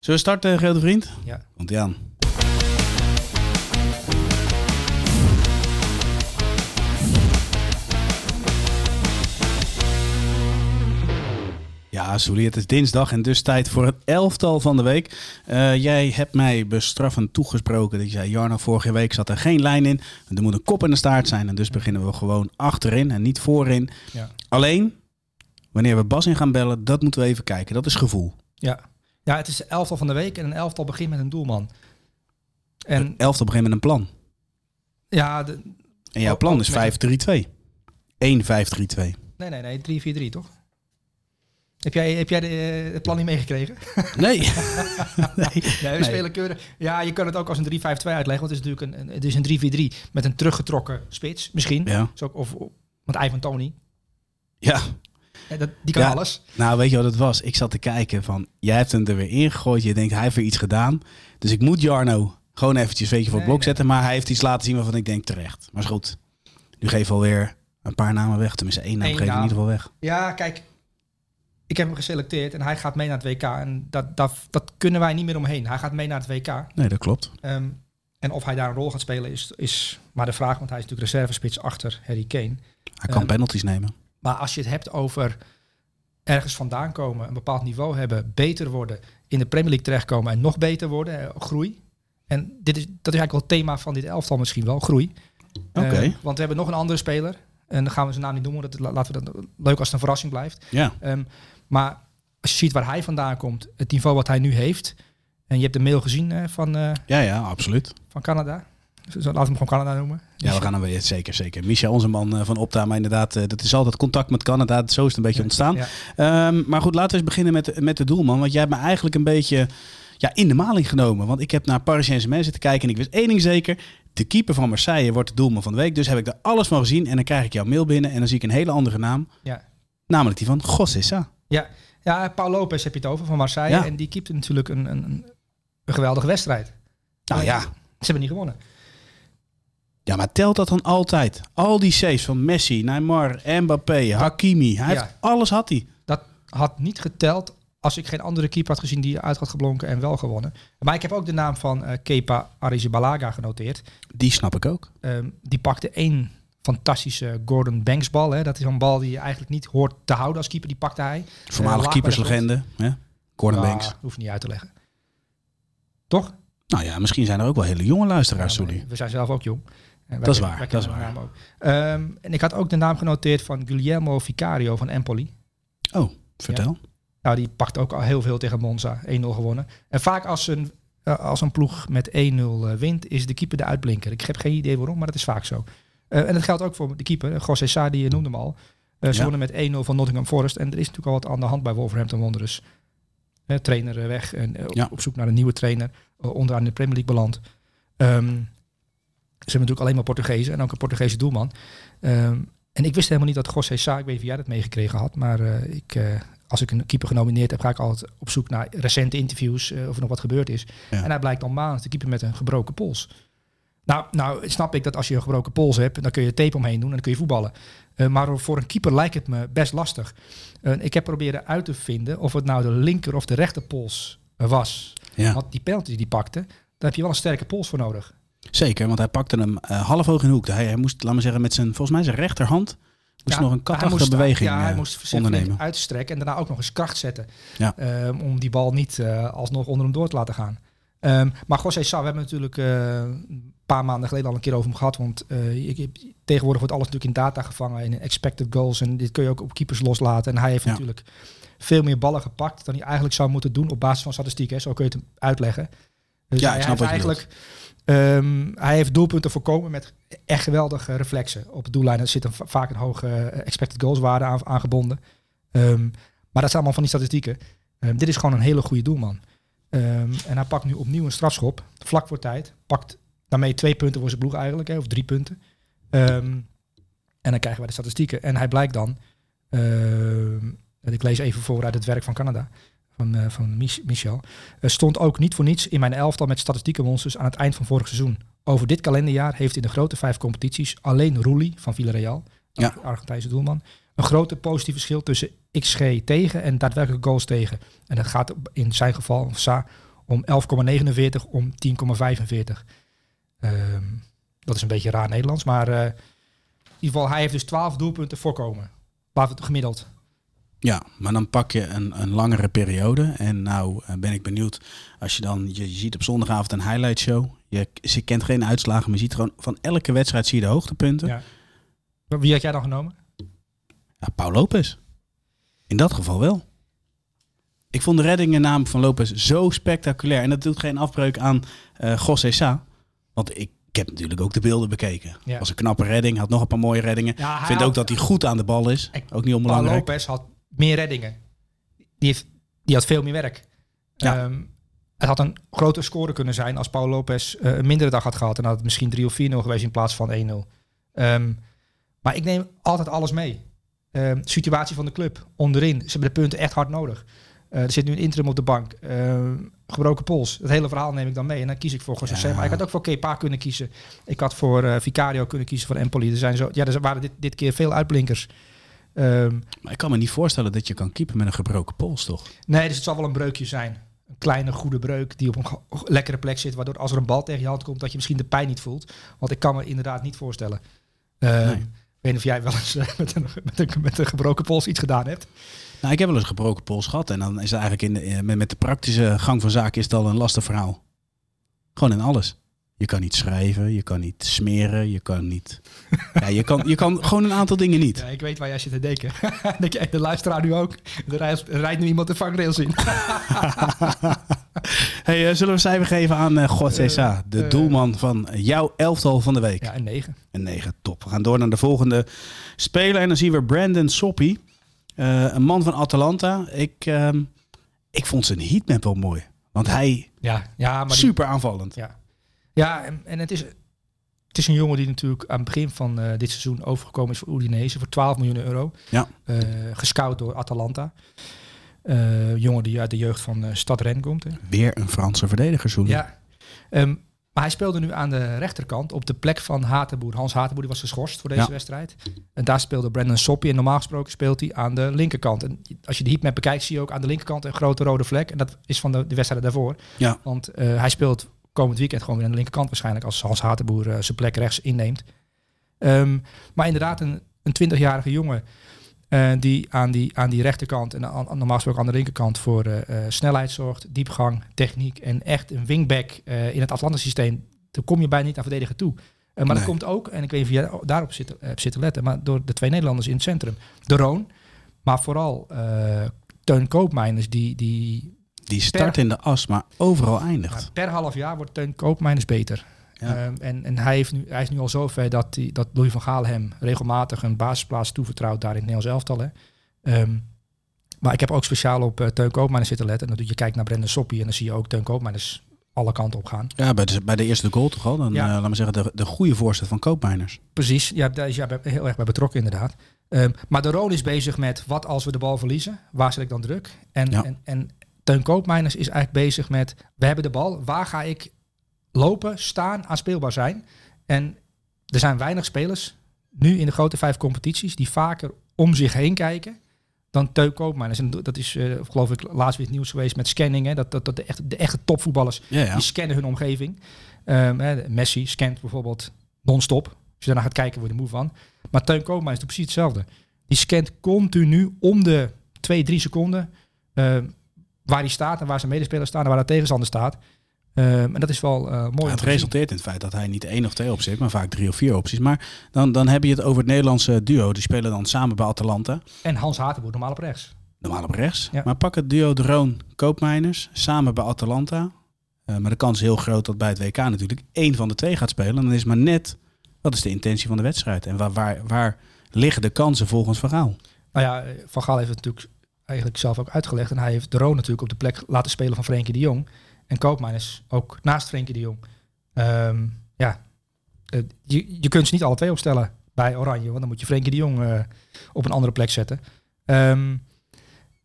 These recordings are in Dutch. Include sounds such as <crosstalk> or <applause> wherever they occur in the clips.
Zullen we starten, grote vriend? Ja. Komt ie aan. Ja, Soelie, het is dinsdag en dus tijd voor het elftal van de week. Eh, jij hebt mij bestraffend toegesproken. Dat je zei, Jarno, vorige week zat er geen lijn in. Er moet een kop in de staart zijn. En dus beginnen we gewoon achterin en niet voorin. Ja. Alleen, wanneer we Bas in gaan bellen, dat moeten we even kijken. Dat is gevoel. Ja. Ja, het is de elftal van de week en een elftal begint met een doelman. En Het elftal begint met een plan. ja, de, En jouw Ook- plan ook is met- 5-3-2. 1-5-3-2. nee, nee, nee, 3-4-3 toch? Heb jij, heb jij de, eh, het plan niet meegekregen? <laughs> Nee. nee. <laughs> Nee, we spelen keurig. Ja, je kan het ook als een 3-5-2 uitleggen. Want het is natuurlijk een, een, het is een 3-4-3 met een teruggetrokken spits. Misschien. Ja. Zo, of, of, want Ivan Tony, ja. Dat, die kan Ja. alles. Nou, weet je wat het was? Ik zat te kijken van, jij hebt hem er weer ingegooid. Je denkt, hij heeft weer iets gedaan. Dus ik moet Jarno gewoon eventjes weet je, voor het blok nee. zetten. Maar hij heeft iets laten zien waarvan ik denk terecht. Maar is goed. Nu geef we alweer een paar namen weg. Tenminste, één naam Eén geef in ieder geval weg. Ja, kijk. Ik heb hem geselecteerd en hij gaat mee naar het WK. En dat, dat, dat kunnen wij niet meer omheen. Hij gaat mee naar het WK. Nee, dat klopt. Ehm, en of hij daar een rol gaat spelen is, is maar de vraag. Want hij is natuurlijk reservespits achter Harry Kane. Hij kan Ehm, penalties nemen. Maar als je het hebt over ergens vandaan komen, een bepaald niveau hebben, beter worden, in de Premier League terechtkomen en nog beter worden, eh, groei. En dit is, dat is eigenlijk wel het thema van dit elftal misschien wel, groei. Oké. Eh, want we hebben nog een andere speler. En dan gaan we zijn naam niet noemen. Dat, laten we dat leuk als het een verrassing blijft. Ja. Ehm, maar als je ziet waar hij vandaan komt, het niveau wat hij nu heeft. En je hebt de mail gezien eh, van, eh, Ja, ja, absoluut. van Canada. Laten we hem gewoon Canada noemen. Ja, we gaan hem weer. Zeker, zeker. Michel, onze man eh, van Opta. Maar inderdaad, eh, dat is altijd contact met Canada. Zo is het een beetje ontstaan. Ja. Ehm, maar goed, laten we eens beginnen met, met de doelman. Want jij hebt me eigenlijk een beetje ja, in de maling genomen. Want ik heb naar Paris Saint-Germain zitten kijken en ik wist één ding zeker. De keeper van Marseille wordt de doelman van de week. Dus heb ik er alles van gezien. En dan krijg ik jouw mail binnen en dan zie ik een hele andere naam. Ja. Namelijk die van Gossissa. Ja, ja, Paul Lopez heb je het over van Marseille. Ja. En die keepte natuurlijk een, een, een, een geweldige wedstrijd. Nou ja. Ze hebben niet gewonnen. Ja, maar telt dat dan altijd? Al die saves van Messi, Neymar, Mbappé, Hakimi. Hij Ja. heeft, alles had hij. Dat had niet geteld als ik geen andere keeper had gezien die uit had geblonken en wel gewonnen. Maar ik heb ook de naam van eh, Kepa Arrizabalaga genoteerd. Die snap ik ook. Ehm, die pakte één fantastische Gordon Banks bal. Hè. Dat is een bal die je eigenlijk niet hoort te houden als keeper. Die pakte hij. Voormalig de keeperslegende. hè? Gordon Banks. hoeft niet uit te leggen. Toch? Nou ja, misschien zijn er ook wel hele jonge luisteraars, Ja, sorry. we zijn zelf ook jong. Dat is waar, dat is waar. Ehm, en ik had ook de naam genoteerd van Guillermo Vicario van Empoli. Oh, vertel. Nou, die pakt ook al heel veel tegen Monza. 1-0 gewonnen. En vaak als een, eh, als een ploeg met 1-0 eh, wint, is de keeper de uitblinker. Ik heb geen idee waarom, maar dat is vaak zo. Eh, en dat geldt ook voor de keeper. José Sa, die je noemde hem al. Ze Ja. wonnen met 1-0 van Nottingham Forest. En er is natuurlijk al wat aan de hand bij Wolverhampton Wanderers. Trainer weg en op- Ja. op zoek naar een nieuwe trainer. onderaan in de Premier League beland. Ehm, ze hebben natuurlijk alleen maar Portugezen en ook een Portugese doelman. Ehm, en ik wist helemaal niet dat José Sa, ik weet niet of jij dat meegekregen had, maar eh, ik, eh, als ik een keeper genomineerd heb, ga ik altijd op zoek naar recente interviews eh, of er nog wat gebeurd is. Ja. En hij blijkt al maanden te keeper met een gebroken pols. Nou, nou, snap ik dat als je een gebroken pols hebt, dan kun je tape omheen doen en dan kun je voetballen. Maar voor een keeper lijkt het me best lastig. Ik heb proberen uit te vinden of het nou de linker of de rechterpols was. Ja. Want die penalty die pakte, daar heb je wel een sterke pols voor nodig. Zeker, want hij pakte hem eh, half hoog in de hoek. Hij, hij moest, laat maar zeggen, met zijn, volgens mij zijn rechterhand moest Ja, nog een hij katachtige moest- beweging Ja, hij eh, moest ondernemen. uitstrekken en daarna ook nog eens kracht zetten. Ja. Ehm, om die bal niet eh, alsnog onder hem door te laten gaan. Ehm, maar José Sa, we hebben natuurlijk eh, een paar maanden geleden al een keer over hem gehad. Want eh, ik, ik- tegenwoordig wordt alles natuurlijk in data gevangen. In expected goals. En dit kun je ook op keepers loslaten. En hij heeft Ja. natuurlijk veel meer ballen gepakt dan hij eigenlijk zou moeten doen op basis van statistiek. Hè. Zo kun je het uitleggen. Dus Ja, hij ik snap heeft wat je eigenlijk Ehm, hij heeft doelpunten voorkomen met echt geweldige reflexen. Op de doellijn er zit een, va- vaak een hoge eh, expected goals waarde aan, aangebonden. Ehm, maar dat zijn allemaal van die statistieken. Ehm, dit is gewoon een hele goede doelman. En hij pakt nu opnieuw een strafschop. Vlak voor tijd. Pakt daarmee twee punten voor zijn ploeg eigenlijk. Hè, of drie punten. En dan krijgen wij de statistieken. En hij blijkt dan... ik lees even voor uit het werk van Canada. Van, eh, van Mich- Michel. Stond ook niet voor niets in mijn elftal met statistieke monsters aan het eind van vorig seizoen. Over dit kalenderjaar heeft in de grote vijf competities alleen Rulli van Villarreal, Ja. Argentijnse doelman, een grote positief verschil tussen XG tegen en daadwerkelijke goals tegen. En dat gaat in zijn geval, of Sa, om 11,49 om 10,45. Ehm, dat is een beetje raar Nederlands, maar eh, in ieder geval, hij heeft dus 12 doelpunten voorkomen. Laten we het gemiddeld. Ja, maar dan pak je een, een langere periode. En nou eh, ben ik benieuwd als je dan, je, je ziet op zondagavond een highlight show. Je, je kent geen uitslagen, maar je ziet gewoon van elke wedstrijd zie je de hoogtepunten. Ja. Wie had jij dan genomen? Paul Lopez. In dat geval wel. Ik vond de reddingen naam van Lopez zo spectaculair. En dat doet geen afbreuk aan eh José Sa. Want ik, ik heb natuurlijk ook de beelden bekeken. Ja. Was een knappe redding, had nog een paar mooie reddingen. Ja, Ik vind had- ook dat hij goed aan de bal is. Ik- Ook niet Paul onbelangrijk. Lopez had meer reddingen. Die, heeft, die had veel meer werk. Ja. Ehm, het had een grotere score kunnen zijn als Paul Lopez eh, een mindere dag had gehad. En had het misschien 3 of 4-0 geweest in plaats van 1-0. Ehm, maar ik neem altijd alles mee. Ehm, situatie van de club, onderin. Ze hebben de punten echt hard nodig. Eh, er zit nu een interim op de bank. Gebroken pols. Het hele verhaal neem ik dan mee. En dan kies ik voor José. Ja. Maar ik had ook voor Kepa kunnen kiezen. Ik had voor eh, Vicario kunnen kiezen voor Empoli. Er, zijn zo, ja, er waren dit, dit keer veel uitblinkers. Ehm, Maar ik kan me niet voorstellen dat je kan keepen met een gebroken pols, toch? Nee, dus het zal wel een breukje zijn. Een kleine goede breuk die op een lekkere plek zit. Waardoor als er een bal tegen je hand komt, dat je misschien de pijn niet voelt. Want ik kan me inderdaad niet voorstellen. Eh, Nee. Ik weet niet of jij wel eens eh, met, een, met, een, met een gebroken pols iets gedaan hebt. Nou, ik heb wel eens een gebroken pols gehad. En dan is het eigenlijk in de, met, met de praktische gang van zaken is het al een lastig verhaal. Gewoon in alles. Je kan niet schrijven, je kan niet smeren, je kan niet... Ja, je, kan, je kan gewoon een aantal dingen niet. Ja, ik weet waar jij zit te denken. <laughs> Denk je, de luisteraar nu ook. Er rijdt, er rijdt nu iemand de vangrails in. <laughs> Hey, eh, zullen we cijfer geven aan eh José Sa, de eh. doelman van jouw elftal van de week? Ja, een 9. Een 9, top. We gaan door naar de volgende speler. En dan zien we Brandon Soppy. Eh, een man van Atalanta. Ik, ehm, ik vond zijn heatmap wel mooi. Want hij, Ja, ja, maar die- super aanvallend. Ja, ja en, en het, is, het is een jongen die natuurlijk aan het begin van eh, dit seizoen overgekomen is voor Udinese voor 12 miljoen euro. Ja. Eh, gescout door Atalanta. Eh, jongen die uit de jeugd van Stad Rennes komt. Hè. Weer een Franse verdediger, Soele. Ja. Ehm, maar hij speelde nu aan de rechterkant op de plek van Hatenboer. Hans Hatenboer die was geschorst voor deze Ja. wedstrijd. En daar speelde Brandon Soppy. En normaal gesproken speelt hij aan de linkerkant. En als je de heatmap bekijkt, zie je ook aan de linkerkant een grote rode vlek. En dat is van de, de wedstrijd daarvoor. Ja. Want hij speelt komend weekend gewoon weer aan de linkerkant waarschijnlijk. Als Hans Hatenboer eh, zijn plek rechts inneemt. Ehm, maar inderdaad een, een 20-jarige jongen eh, die, aan die aan die rechterkant en aan, normaal gesproken aan de linkerkant voor eh, snelheid zorgt, diepgang, techniek en echt een wingback in het Atlantisch systeem. Daar kom je bijna niet aan verdedigen toe. Maar Nee. dat komt ook, en ik weet niet of jij daarop zit, hebt zitten letten, maar door de twee Nederlanders in het centrum. De Roon, maar vooral Teun Koopmeiners, die, die Die start in de as, maar overal eindigt. ja, per half jaar wordt Teun Koopmeiners beter. Ja. Ehm, en en hij, heeft nu, hij is nu al zover dat, die, dat Louis van Gaal hem regelmatig een basisplaats toevertrouwt daar in het Nederlands elftal. Hè. Ehm, maar ik heb ook speciaal op uh, Teun Koopmeiners zitten letten. En dan je kijkt naar Brendan Soppy en dan zie je ook Teun Koopmeiners alle kanten op gaan. Ja, bij de, bij de eerste goal toch al. Dan, Ja. eh, laat maar zeggen, de, de goede voorzet van Koopmeiners. Precies, ja, daar is jij heel erg bij betrokken inderdaad. Ehm, maar de Roon is bezig met wat als we de bal verliezen? Waar zet ik dan druk? En, Ja. en, en Teun Koopmeiners is eigenlijk bezig met, we hebben de bal, waar ga ik lopen, staan, aanspeelbaar zijn? En er zijn weinig spelers, nu in de grote vijf competities, die vaker om zich heen kijken dan Teun Koopmeiners. En dat is, eh, geloof ik, laatst weer het nieuws geweest met scanning. Hè? Dat, dat, dat de, echte, de echte topvoetballers Ja, ja. die scannen hun omgeving. Ehm, hè, Messi scant bijvoorbeeld non-stop. Als je daarna gaat kijken, je er moe van. Maar Teun Koopmeiners doet precies hetzelfde. Die scant continu om de 2, 3 seconden ehm, waar hij staat en waar zijn medespelers staan en waar de tegenstander staat. Ehm, en dat is wel eh, mooi. Ja, het resulteert in het feit dat hij niet één of twee opties heeft, maar vaak drie of vier opties. Maar dan, dan heb je het over het Nederlandse duo. Die spelen dan samen bij Atalanta. En Hans Hatenboer normaal op rechts. Normaal op rechts. Ja. Maar pak het duo Droon Koopmeiners samen bij Atalanta. Eh, maar de kans is heel groot dat bij het WK natuurlijk één van de twee gaat spelen. En dan is maar net, wat is de intentie van de wedstrijd? En waar, waar, waar liggen de kansen volgens verhaal? Nou ja, eh, Van Gaal heeft natuurlijk eigenlijk zelf ook uitgelegd. En hij heeft de Roon natuurlijk op de plek laten spelen van Frenkie de Jong. En Koopmeiners ook naast Frenkie de Jong. Ehm, ja, eh, je, je kunt ze niet alle twee opstellen bij Oranje. Want dan moet je Frenkie de Jong eh, op een andere plek zetten. Ehm,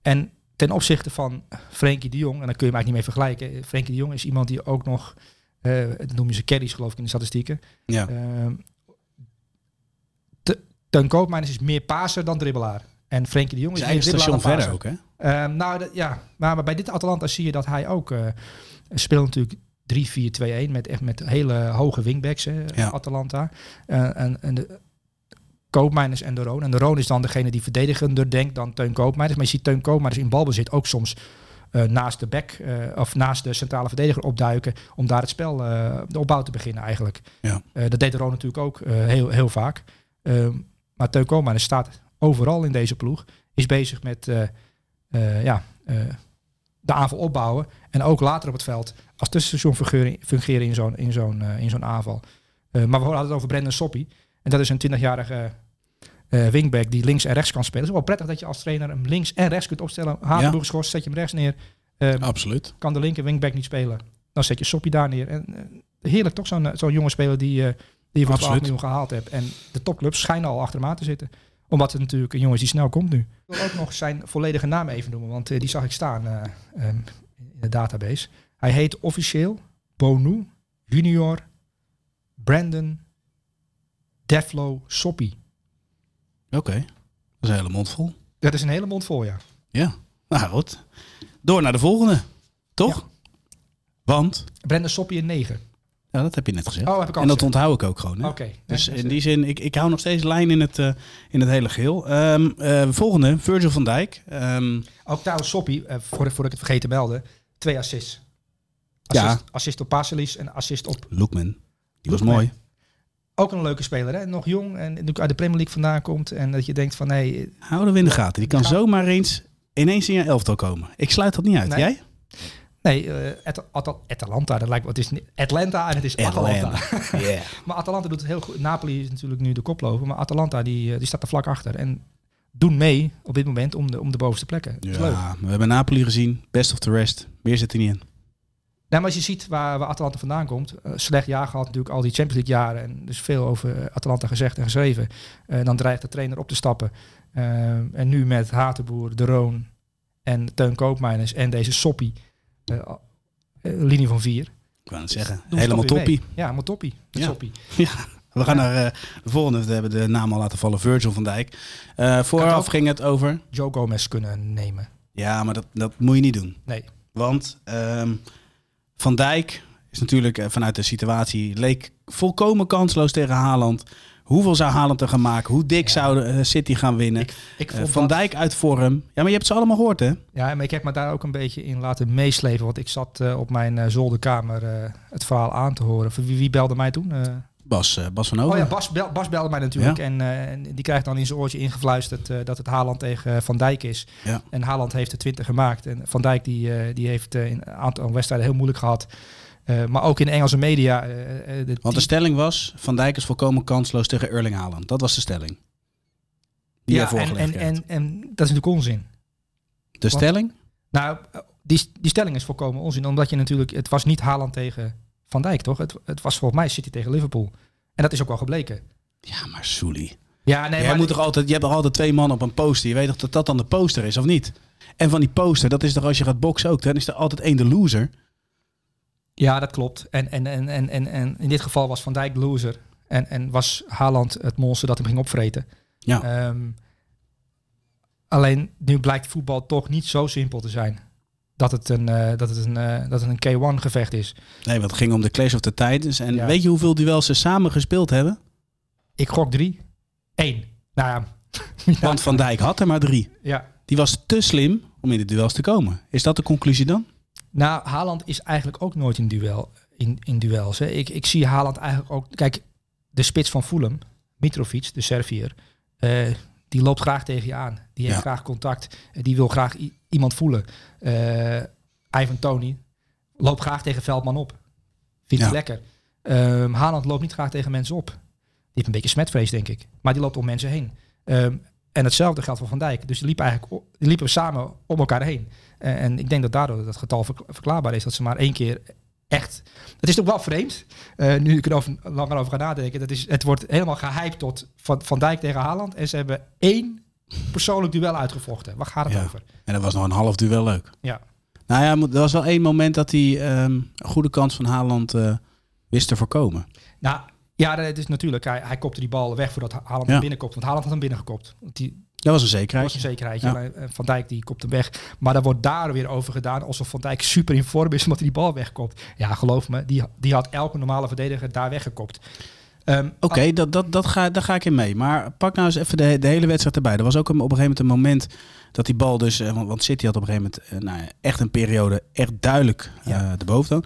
en ten opzichte van Frenkie de Jong, en daar kun je hem eigenlijk niet mee vergelijken. Frenkie de Jong is iemand die ook nog, eh dat noem je ze carries geloof ik in de statistieken. Ja, Ehm, Te- Teun Koopmeiners is meer paser dan dribbelaar. En Frenkie de Jong is meer station verder ook, hè? Ehm, nou, dat- ja. Maar, maar bij dit Atalanta zie je dat hij ook eh, speelt natuurlijk 3-4-2-1 met echt met hele hoge wingbacks, hè, Ja. Atalanta. Eh, en, en de Koopmeiners en de Roon. En de Roon is dan degene die verdedigender denkt dan Teun Koopmeiners. Maar je ziet Teun Koopmeiners in balbezit ook soms eh, naast de back of naast de centrale verdediger opduiken om daar het spel, eh, de opbouw te beginnen eigenlijk. Ja. Dat deed de Roon natuurlijk ook heel, heel vaak. Ehm, maar Teun Koopmeiners staat overal in deze ploeg. Is bezig met eh, eh, ja, eh, de aanval opbouwen. En ook later op het veld als tussenstation fungeren, in zo'n in zo'n in zo'n aanval. Maar we hadden het over Brendan Soppy. En dat is een 20-jarige eh, wingback die links en rechts kan spelen. Het is wel prettig dat je als trainer hem links en rechts kunt opstellen. Hatenboer geschorst, zet je hem rechts neer. Absoluut. kan de linker wingback niet spelen. Dan zet je Soppy daar neer. En heerlijk toch zo'n zo'n jonge speler die, die je voor 12 Absoluut. miljoen gehaald hebt. En de topclubs schijnen al achter hem aan te zitten. Omdat het natuurlijk een jongen is die snel komt nu. Ik wil ook nog zijn volledige naam even noemen, want eh, die zag ik staan eh, ehm, in de database. Hij heet officieel Bonu Junior Brandon Deflo Soppy. Oké. Dat is een hele mond vol. Dat is een hele mond vol, ja. Ja. Nou goed. Door naar de volgende. Toch? Want, Brandon Soppy een 9. Ja, dat heb je net gezegd. Oh, heb ik al en dat gezegd. onthoud ik ook gewoon. Oké. Dus in die zin, ik, ik hou nog steeds lijn in het, eh, in het hele geheel. Ehm, eh, volgende, Virgil van Dijk. Ehm, Ook trouwens Soppy, eh, voor, voordat ik het vergeten te melden, twee assists. Ja. Assist, assist op Passelis en assist op... Lookman. Die was mooi. Ook een leuke speler, hè? Nog jong en uit de Premier League vandaan komt. En dat je denkt van, nee, Houden we in de gaten. Die kan zomaar eens ineens in je elftal komen. Ik sluit dat niet uit. Nee. Jij? Nee, eh, At- At- Atalanta, dat lijkt me, het is Atlanta en het is Atalanta. <laughs> Yeah. Maar Atalanta doet het heel goed. Napoli is natuurlijk nu de koploper, maar Atalanta die, eh, die staat er vlak achter. En doen mee op dit moment om de, om de bovenste plekken. Leuk. Ja, we hebben Napoli gezien. Best of the rest. Meer zit er niet in. Nou, maar als je ziet waar, waar Atalanta vandaan komt, eh, slecht jaar gehad natuurlijk al die Champions League jaren en dus veel over Atalanta gezegd en geschreven. Dan dreigt de trainer op te stappen. En nu met Hatenboer, De Roon en Teun Koopmeiners en deze Soppie, linie van vier. Ik wou het zeggen. Helemaal toppie. Ja, maar toppie. <laughs> Ja. Soppie. We gaan naar eh, de volgende. We hebben de naam al laten vallen. Virgil van Dijk. Eh, vooraf ging het over... Joe Gomez kunnen nemen. Ja, maar dat, dat moet je niet doen. Nee. Want ehm, Van Dijk is natuurlijk eh, vanuit de situatie... leek volkomen kansloos tegen Haaland. Hoeveel zou Haaland er gaan maken? Hoe dik Ja. zou eh, City gaan winnen? Ik, ik Eh, van dat- Dijk uit vorm. Ja, maar je hebt ze allemaal gehoord, hè? Ja, maar ik heb me daar ook een beetje in laten meeslepen. Want ik zat eh, op mijn zolderkamer het verhaal aan te horen. Wie, wie belde mij toen? Bas, Bas van Over. Oh ja, Bas, bel, Bas belde mij natuurlijk. En, die krijgt dan in zijn oortje ingefluisterd dat het Haaland tegen Van Dijk is. Ja. En Haaland heeft de 20 gemaakt. En Van Dijk die, die heeft in een aantal wedstrijden heel moeilijk gehad. Eh, maar ook in de Engelse media. eh, eh, de Want de stelling was... Van Dijk is volkomen kansloos tegen Erling Haaland. Dat was de stelling. Die ja, en, en, en, en dat is natuurlijk onzin. De stelling? Nou, die, die stelling is volkomen onzin. Omdat je natuurlijk... Het was niet Haaland tegen Van Dijk, toch? Het, het was volgens mij City tegen Liverpool. En dat is ook wel gebleken. Ja, maar Soelie. Ja, nee, Jij maar moet toch altijd, je hebt toch altijd twee mannen op een poster. Je weet toch dat dat dan de poster is, of niet? En van die poster, dat is toch als je gaat boksen ook. Dan is er altijd één de loser. Ja, dat klopt. En, en, en, en, en, en in dit geval was Van Dijk de loser. En, en was Haaland het monster dat hem ging opvreten. Ja. Ehm, alleen nu blijkt voetbal toch niet zo simpel te zijn. Dat het een, eh, dat het een, eh, dat het een K1 gevecht is. Nee, want het ging om de Clash of the Titans. En Ja. weet je hoeveel duels ze samen gespeeld hebben? Ik gok drie. Eén. Nou ja. <laughs> Want Van Dijk had er maar drie. ja. Die was te slim om in de duels te komen. Is dat de conclusie dan? Nou, Haaland is eigenlijk ook nooit in, duel, in, in duels. Hè. Ik, ik zie Haaland eigenlijk ook... Kijk, de spits van Fulham, Mitrovic, de Servier... eh, die loopt graag tegen je aan. Die heeft Ja. graag contact. Eh, die wil graag iemand voelen. Eh Ivan Tony loopt graag tegen Veldman op. Vindt Ja. hij lekker. Ehm Haaland loopt niet graag tegen mensen op. Die heeft een beetje smetvrees, denk ik. Maar die loopt om mensen heen. Ehm, en hetzelfde geldt voor Van Dijk. Dus die liepen eigenlijk die liepen samen om elkaar heen. Eh, en ik denk dat daardoor dat getal verk- verklaarbaar is. Dat ze maar één keer echt... Het is toch wel vreemd, eh, nu ik er over, langer over ga nadenken. Dat is, het wordt helemaal gehyped tot Van, van Dijk tegen Haaland. En ze hebben één persoonlijk duel uitgevochten. Waar gaat het Ja. over? En dat was nog een half duel leuk. Ja. Nou ja, er was wel één moment dat hij ehm, een goede kans van Haaland eh, wist te voorkomen. Nou, ja, dat is natuurlijk. Hij, hij kopte die bal weg voordat Haaland Ja. hem binnenkopt. Want Haaland had hem binnengekopt. Want die, Dat was een Dat zekerheid. was een zekerheidje. Ja. Alleen, eh, Van Dijk die kopt hem weg. Maar daar wordt daar weer over gedaan alsof Van Dijk super in vorm is omdat hij die bal wegkopt. Ja, geloof me, die, die had elke normale verdediger daar weggekopt. Ehm, Oké, dat, dat, dat ga, daar ga ik in mee. Maar pak nou eens even de, de hele wedstrijd erbij. Er was ook een, op een gegeven moment een moment dat die bal dus... eh, Want, want City had op een gegeven moment eh, nou, echt een periode echt duidelijk Ja. de boventoon.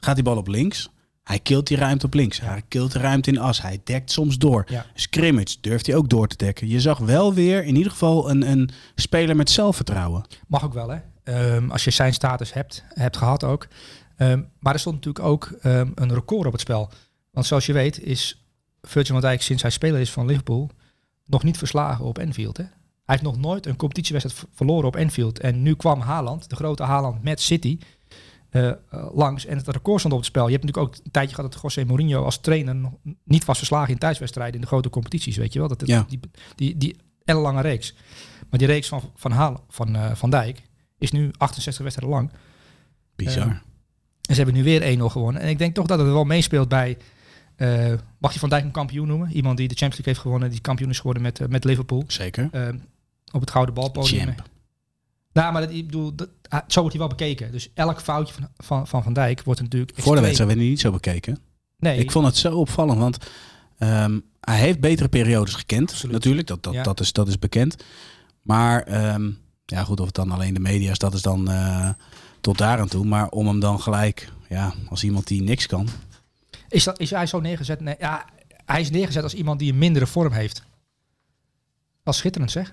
Gaat die bal op links. Hij kilt die ruimte op links. Hij kilt de ruimte in as. Hij dekt soms door. Ja. Scrimmage durft hij ook door te dekken. Je zag wel weer in ieder geval een, een speler met zelfvertrouwen. Mag ook wel, hè? Ehm, als je zijn status hebt, hebt gehad ook. Ehm, maar er stond natuurlijk ook ehm, een record op het spel. Want zoals je weet is Virgil van Dijk sinds hij speler is van Liverpool nog niet verslagen op Anfield. Hè? Hij heeft nog nooit een competitiewedstrijd verloren op Anfield. En nu kwam Haaland, de grote Haaland met City, eh, eh, langs. En het record stond op het spel. Je hebt natuurlijk ook een tijdje gehad dat José Mourinho als trainer nog niet was verslagen in thuiswedstrijden in de grote competities. Weet je wel? Dat, Ja. Die, die, die ellenlange reeks. Maar die reeks van, van, Haal, van, eh, van Dijk is nu 68 wedstrijden lang. Bizar. En ze hebben nu weer 1-0 gewonnen. En ik denk toch dat het wel meespeelt bij... mag je Van Dijk een kampioen noemen? Iemand die de Champions League heeft gewonnen, die kampioen is geworden met, met Liverpool. Zeker. op het gouden balpodium. Champ. Nou, maar dat, ik bedoel, dat, ah, zo wordt hij wel bekeken. Dus elk foutje van Van, van, van Dijk wordt natuurlijk Voor de wedstrijd werd hij niet zo bekeken. Nee, Ik vond het zo opvallend, want ehm, hij heeft betere periodes gekend. Absoluut. Natuurlijk, dat, dat, Ja. dat, is, dat is bekend. Maar ehm, ja, goed, of het dan alleen de media is, dat is dan eh, tot daar aan toe. Maar om hem dan gelijk, ja, als iemand die niks kan. is, dat, is hij zo neergezet? Nee, ja, hij is neergezet als iemand die een mindere vorm heeft. Dat is schitterend zeg.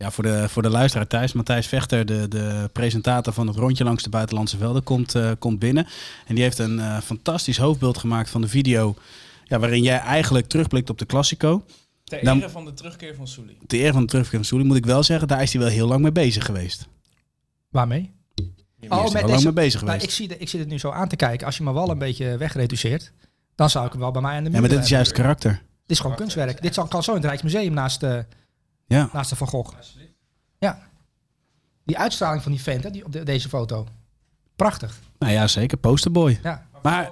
Ja, voor de, voor de luisteraar thuis, Matthijs Vechter, de, de presentator van het rondje langs de buitenlandse velden, komt, eh, komt binnen. En die heeft een eh, fantastisch hoofdbeeld gemaakt van de video. Ja, waarin jij eigenlijk terugblikt op de Classico. Ter Dan- ere van de terugkeer van Souli. De eer van de terugkeer van Soelie moet ik wel zeggen, daar is hij wel heel lang mee bezig geweest. Waarmee? Oh, met lang deze- mee bezig Nou, geweest. ik, zie de, ik zit het nu zo aan te kijken. Als je me wel een beetje wegreduceert, dan zou ik hem wel bij mij aan de muur Ja, maar dit is juist karakter. Dit is gewoon kunstwerk. Dit zal- kan zo in het Rijksmuseum naast, de Ja. naast de Van Gogh. Ja. Die uitstraling van die vent hè, die op de- deze foto. Prachtig. Nou ja, zeker. Posterboy. Ja. Maar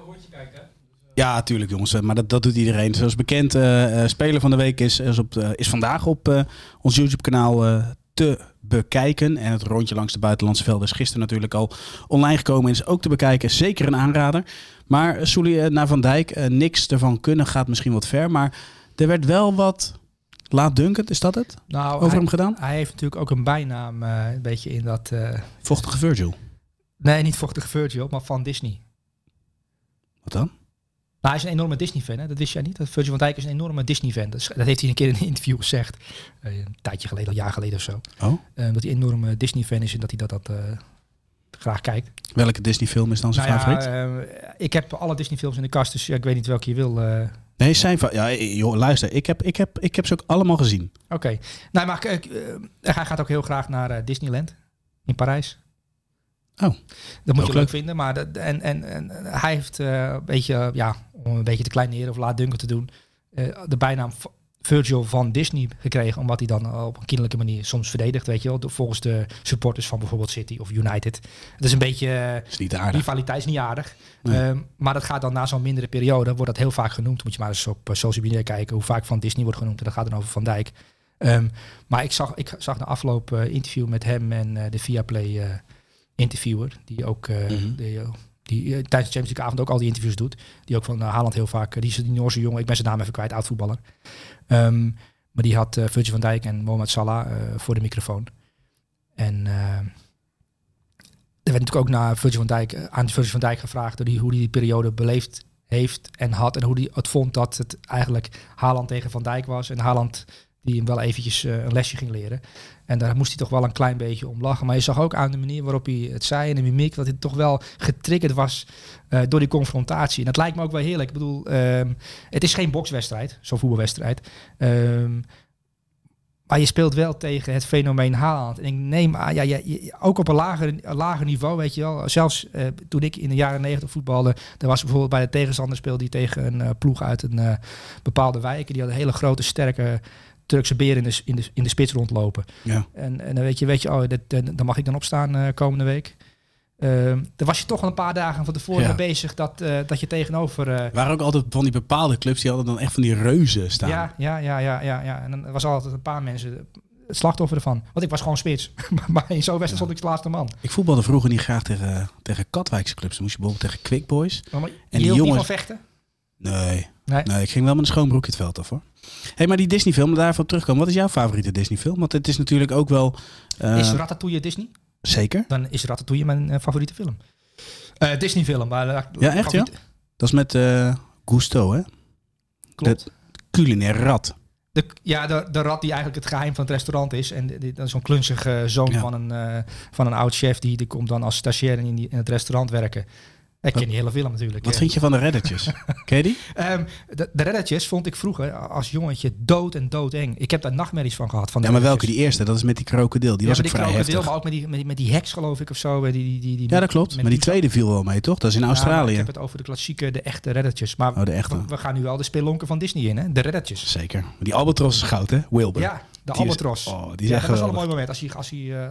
ja, tuurlijk jongens. Maar dat, dat doet iedereen. Zoals bekend, eh, eh, Speler van de Week is, is, op, eh, is vandaag op ons YouTube kanaal eh, te bekijken. En het rondje langs de buitenlandse velden is gisteren natuurlijk al online gekomen. En is ook te bekijken. Zeker een aanrader. Maar Soelie naar Van Dijk, niks ervan kunnen gaat misschien wat ver. Maar er werd wel wat laatdunkend, is dat het? Nou, Over hij, hem gedaan? hij heeft natuurlijk ook een bijnaam eh, een beetje in dat... eh, Vochtige Virgil. nee, niet vochtige Virgil, maar van Disney. Wat dan? Nou, hij is een enorme Disney-fan, dat wist jij niet. Dat Virgil van Dijk is een enorme Disney-fan. Dat, heeft hij een keer in een interview gezegd. Eh, een tijdje geleden, een jaar geleden of zo. Oh, dat hij een enorme Disney-fan is en dat hij dat, dat graag kijkt. welke Disney film is dan zijn Nou favoriet? ja, ik heb alle Disney-films in de kast, dus ja, ik weet niet welke je wil. Eh. Nee, zijn va- Ja, joh, luister. Ik heb, ik, heb, ik heb ze ook allemaal gezien. Oké. Nou, maar eh, eh, hij gaat ook heel graag naar eh, Disneyland in Parijs. Oh, Dat moet je leuk. leuk vinden. Maar dat, en, en, en hij heeft eh, een beetje, ja, om een beetje te kleineren of laatdunken te doen, eh, de bijnaam Virgil van Disney gekregen. Omdat hij dan eh, op een kinderlijke manier soms verdedigt, weet je wel. Volgens de supporters van bijvoorbeeld City of United. Het is een beetje... is niet aardig. Rivaliteit is niet aardig. Nee. Ehm, maar dat gaat dan na zo'n mindere periode, wordt dat heel vaak genoemd. Moet je maar eens op eh, social media kijken hoe vaak van Disney wordt genoemd. En dat gaat dan over Van Dijk. Ehm, maar ik zag, ik zag na afloop eh, interview met hem en de Viaplay eh interviewer. Die ook Mhm. die, die tijdens de Champions League avond ook al die interviews doet. Die ook van uh, Haaland heel vaak, die is die Noorse jongen, ik ben zijn naam even kwijt, oud voetballer. Ehm, maar die had eh Virgil van Dijk en Mohamed Salah eh, voor de microfoon. En ehm, er werd natuurlijk ook naar Virgil van Dijk, eh, aan Virgil van Dijk gevraagd die, hoe hij die periode beleefd heeft en had. En hoe hij het vond dat het eigenlijk Haaland tegen Van Dijk was. En Haaland die hem wel eventjes een lesje ging leren. En daar moest hij toch wel een klein beetje om lachen. Maar je zag ook aan de manier waarop hij het zei en de mimiek... dat hij toch wel getriggerd was eh, door die confrontatie. En dat lijkt me ook wel heerlijk. Ik bedoel, ehm, het is geen bokswedstrijd, zo'n voetbalwedstrijd. Ehm, maar je speelt wel tegen het fenomeen Haaland. En ik neem aan, ja, ja, ook op een lager, een lager niveau, weet je wel. Zelfs eh, toen ik in de jaren negentig voetbalde, er was bijvoorbeeld bij de tegenstander speelde die tegen een eh, ploeg uit een bepaalde wijk. En die hadden hele grote, sterke Turkse beren in de, in de, in de spits rondlopen. Ja. En, en dan weet je, weet je, oh, dat, dan mag ik dan opstaan komende week. Ehm daar was je toch al een paar dagen van tevoren Ja. mee bezig dat, eh, dat je tegenover... eh, waren ook altijd van die bepaalde clubs die hadden dan echt van die reuzen staan. ja, ja, ja, ja, ja, ja. En dan was altijd een paar mensen het slachtoffer ervan. Want ik was gewoon spits. <laughs> maar in zo'n wedstrijd stond ik de laatste man. Ik voetbalde vroeger niet graag tegen, tegen Katwijkse clubs. Dan moest je bijvoorbeeld tegen Quick Boys. Maar En die jongens- van vechten? Nee, Nee. nee, ik ging wel met een schoon broek het veld af hoor. hey, maar die Disney film, daarvoor terugkomen. Wat is jouw favoriete Disney film? Want het is natuurlijk ook wel... eh, is Ratatouille Disney? Zeker? Dan is Ratatouille mijn eh, favoriete film. Eh, Disney film. Maar, eh, Ja, echt, ja? Dat is met eh Gusto, hè? Klopt. Culinair rat. De, ja, de, de rat die eigenlijk het geheim van het restaurant is. En dat is zo'n klunzige zoon Ja. van, een, van een oud chef. Die, die komt dan als stagiair in, die, in het restaurant werken. Ik ken die hele film natuurlijk. Wat vind je van de Redditjes? <laughs> Ken je die? Ehm, de, de Redditjes vond ik vroeger als jongetje dood en doodeng. Ik heb daar nachtmerries van gehad. Van Ja, maar welke? Die eerste, dat is met die krokodil. Die ja, was ook die vrij krokodil, heftig. maar ook met die, met, die, met die heks geloof ik of zo. eh, Die, die, die, die, Ja, dat klopt. met Maar die tweede viel wel mee, toch? Dat is in Ja, Australië. ik heb het over de klassieke, de echte Redditjes. Maar Oh, de echte. we, we gaan nu wel de spelonken van Disney in, hè? De Redditjes. Zeker. Die albatros is goud, hè? Wilbur. Ja, de Die is- albatros. oh, die is ja, dat was wel een mooi moment. Als hij, als hij eh,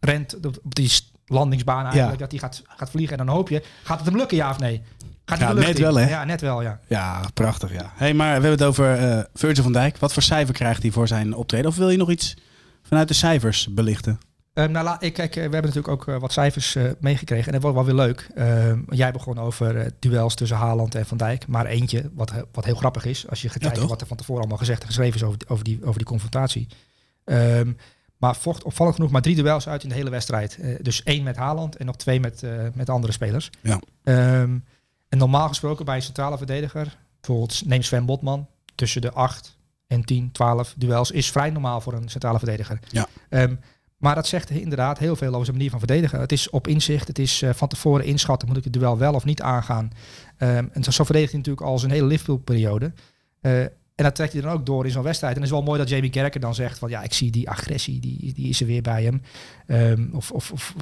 rent die landingsbaan eigenlijk, dat hij gaat, gaat vliegen. En dan hoop je, gaat het hem lukken, ja of nee? Gaat Ja, net wel, hè? Ja, net wel, ja. Ja, prachtig, ja. hey, maar we hebben het over eh Virgil van Dijk. Wat voor cijfer krijgt hij voor zijn optreden? Of wil je nog iets vanuit de cijfers belichten? Ehm, nou, ik, kijk, eh, we hebben natuurlijk ook eh, wat cijfers meegekregen. En dat wordt wel weer leuk. Ehm, jij begon over duels tussen Haaland en Van Dijk. Maar eentje, wat, wat heel grappig is. Als je gaat Ja, wat er van tevoren allemaal gezegd en geschreven is over, die- over, die, over die confrontatie. Ehm, maar vocht opvallend genoeg maar drie duels uit in de hele wedstrijd. Eh, dus één met Haaland en nog twee met, eh, met andere spelers. Ja. Ehm, en normaal gesproken bij een centrale verdediger, bijvoorbeeld neem Sven Botman, tussen de 8 en 10, 12 duels, is vrij normaal voor een centrale verdediger. Ja. Ehm, maar dat zegt inderdaad heel veel over zijn manier van verdedigen. Het is op inzicht, het is eh, van tevoren inschatten, moet ik het duel wel of niet aangaan. Ehm, en zo, verdedigt hij natuurlijk al zijn hele Liverpool-periode. En dat trekt hij dan ook door in zo'n wedstrijd. En het is wel mooi dat Jamie Kerker dan zegt van ja, ik zie die agressie, die, die is er weer bij hem. Ehm, of, of, of,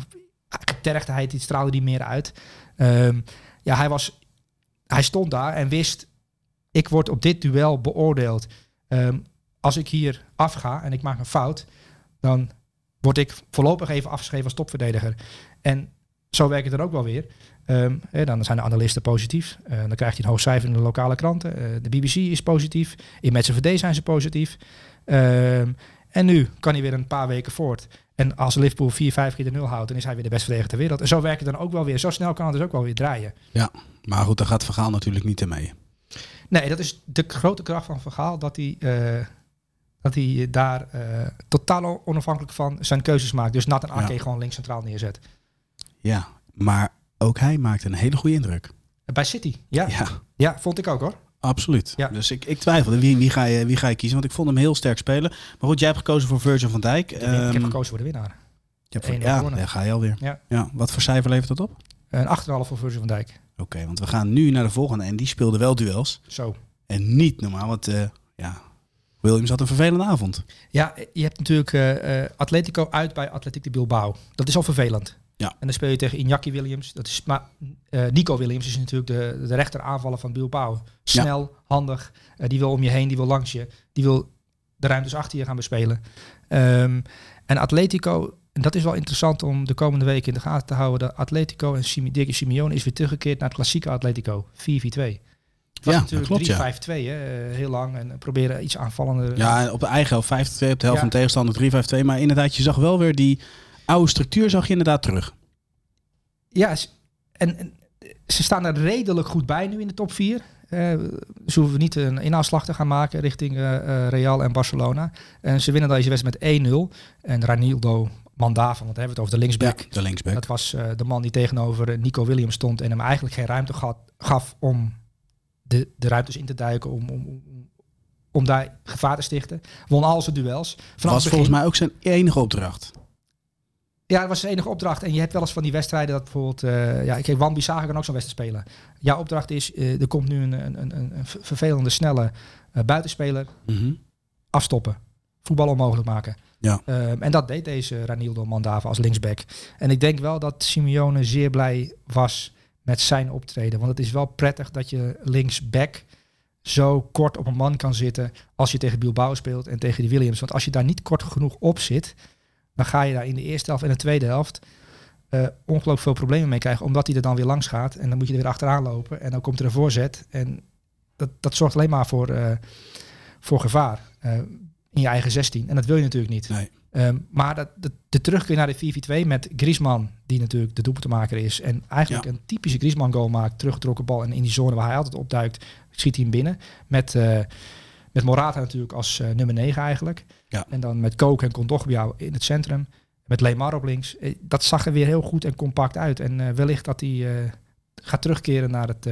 die straalde die meer uit. Ehm, ja, hij was, hij stond daar en wist, ik word op dit duel beoordeeld. Ehm, als ik hier afga en ik maak een fout, dan word ik voorlopig even afgeschreven als topverdediger. En zo werkt het dan ook wel weer. Ehm, hè, dan zijn de analisten positief. Eh, dan krijgt hij een hoog cijfer in de lokale kranten. Eh, de BBC is positief. In VD zijn ze positief. Ehm, en nu kan hij weer een paar weken voort. En als Liverpool 4, 5 keer de nul houdt, dan is hij weer de beste verdediger ter wereld. En zo werkt het dan ook wel weer. Zo snel kan het dus ook wel weer draaien. Maar goed, daar gaat Vergaal natuurlijk niet in mee. Nee, dat is de grote kracht van Vergaal. Dat hij, eh, dat hij daar totaal onafhankelijk van zijn keuzes maakt. Dus Nathan Ake Ja. gewoon links centraal neerzet. Ja, maar ook hij maakte een hele goede indruk. Bij City, ja. Ja, Ja, vond ik ook hoor. absoluut. Ja. Dus ik, ik twijfelde, wie, wie, ga je, wie ga je kiezen? Want ik vond hem heel sterk spelen. Maar goed, jij hebt gekozen voor Virgil van Dijk. ik heb Ehm, gekozen voor de winnaar. je hebt voor- 1-0 ja, gewonnen. daar ga je alweer. Ja. Ja, wat voor cijfer levert dat op? Een 8,5 voor Virgil van Dijk. Oké, want we gaan nu naar de volgende. En die speelde wel duels. Zo. En niet normaal, want eh, ja, Williams had een vervelende avond. Ja, je hebt natuurlijk eh, eh, Atletico uit bij Atletico de Bilbao. Dat is al vervelend. Ja. En dan speel je tegen Iñaki Williams. Dat is, maar eh, Nico Williams is natuurlijk de, de rechter aanvaller van Bilbao. Snel, handig. eh, die wil om je heen, die wil langs je. Die wil de ruimtes achter je gaan bespelen. Ehm, en Atletico, en dat is wel interessant om de komende weken in de gaten te houden. Dat Atletico en Simi, Dirk Simeone is weer teruggekeerd naar het klassieke Atletico. 4-4-2. Het was Ja, natuurlijk klopt, ja. 3-5-2, hè, eh, heel lang. En proberen iets aanvallender. Ja, op de eigen helft 5-2, op de helft Ja. van tegenstander 3-5-2. Maar inderdaad, je zag wel weer die oude structuur zag je inderdaad terug. Ja, en, en ze staan er redelijk goed bij nu in de top 4. ze hoeven niet een inhaalslag te gaan maken richting eh, eh, Real en Barcelona. En ze winnen deze wedstrijd met 1-0. En Ranildo Mandava, want we hebben het over de linksback. de linksback. Dat was eh, de man die tegenover eh, Nico Williams stond en hem eigenlijk geen ruimte gaf, gaf om de, de ruimtes in te duiken, om, om, om, daar gevaar te stichten. Won al zijn duels. Vanaf was volgens mij ook zijn enige opdracht. Ja, dat was de enige opdracht. En je hebt wel eens van die wedstrijden dat bijvoorbeeld... eh ja, ik Wan Bissaka kan ook zo'n wedstrijd spelen. Jouw opdracht is, eh, er komt nu een, een, een, een vervelende, snelle eh, buitenspeler. Mhm. Afstoppen. Voetbal onmogelijk maken. Ja. Ehm, en dat deed deze Ranildo Mandava als linksback. En ik denk wel dat Simeone zeer blij was met zijn optreden. Want het is wel prettig dat je linksback zo kort op een man kan zitten als je tegen Bilbao speelt en tegen die Williams. Want als je daar niet kort genoeg op zit, dan ga je daar in de eerste helft en de tweede helft eh, ongelooflijk veel problemen mee krijgen. Omdat hij er dan weer langs gaat en dan moet je er weer achteraan lopen en dan komt er een voorzet. En dat, dat zorgt alleen maar voor, eh, voor gevaar. Eh, in je eigen 16. En dat wil je natuurlijk niet. Nee. Ehm, maar dat, de, de terugkeer naar de 4-4-2 met Griezmann, die natuurlijk de doelpuntenmaker is. En eigenlijk Ja. een typische Griezmann goal maakt. Teruggetrokken bal en in die zone waar hij altijd opduikt, schiet hij hem binnen. Met, met Morata natuurlijk als eh, nummer 9 eigenlijk. Ja. En dan met Kook en Kondogbia in het centrum. Met Lemar op links. Eh, Dat zag er weer heel goed en compact uit. En eh, wellicht dat hij gaat terugkeren naar het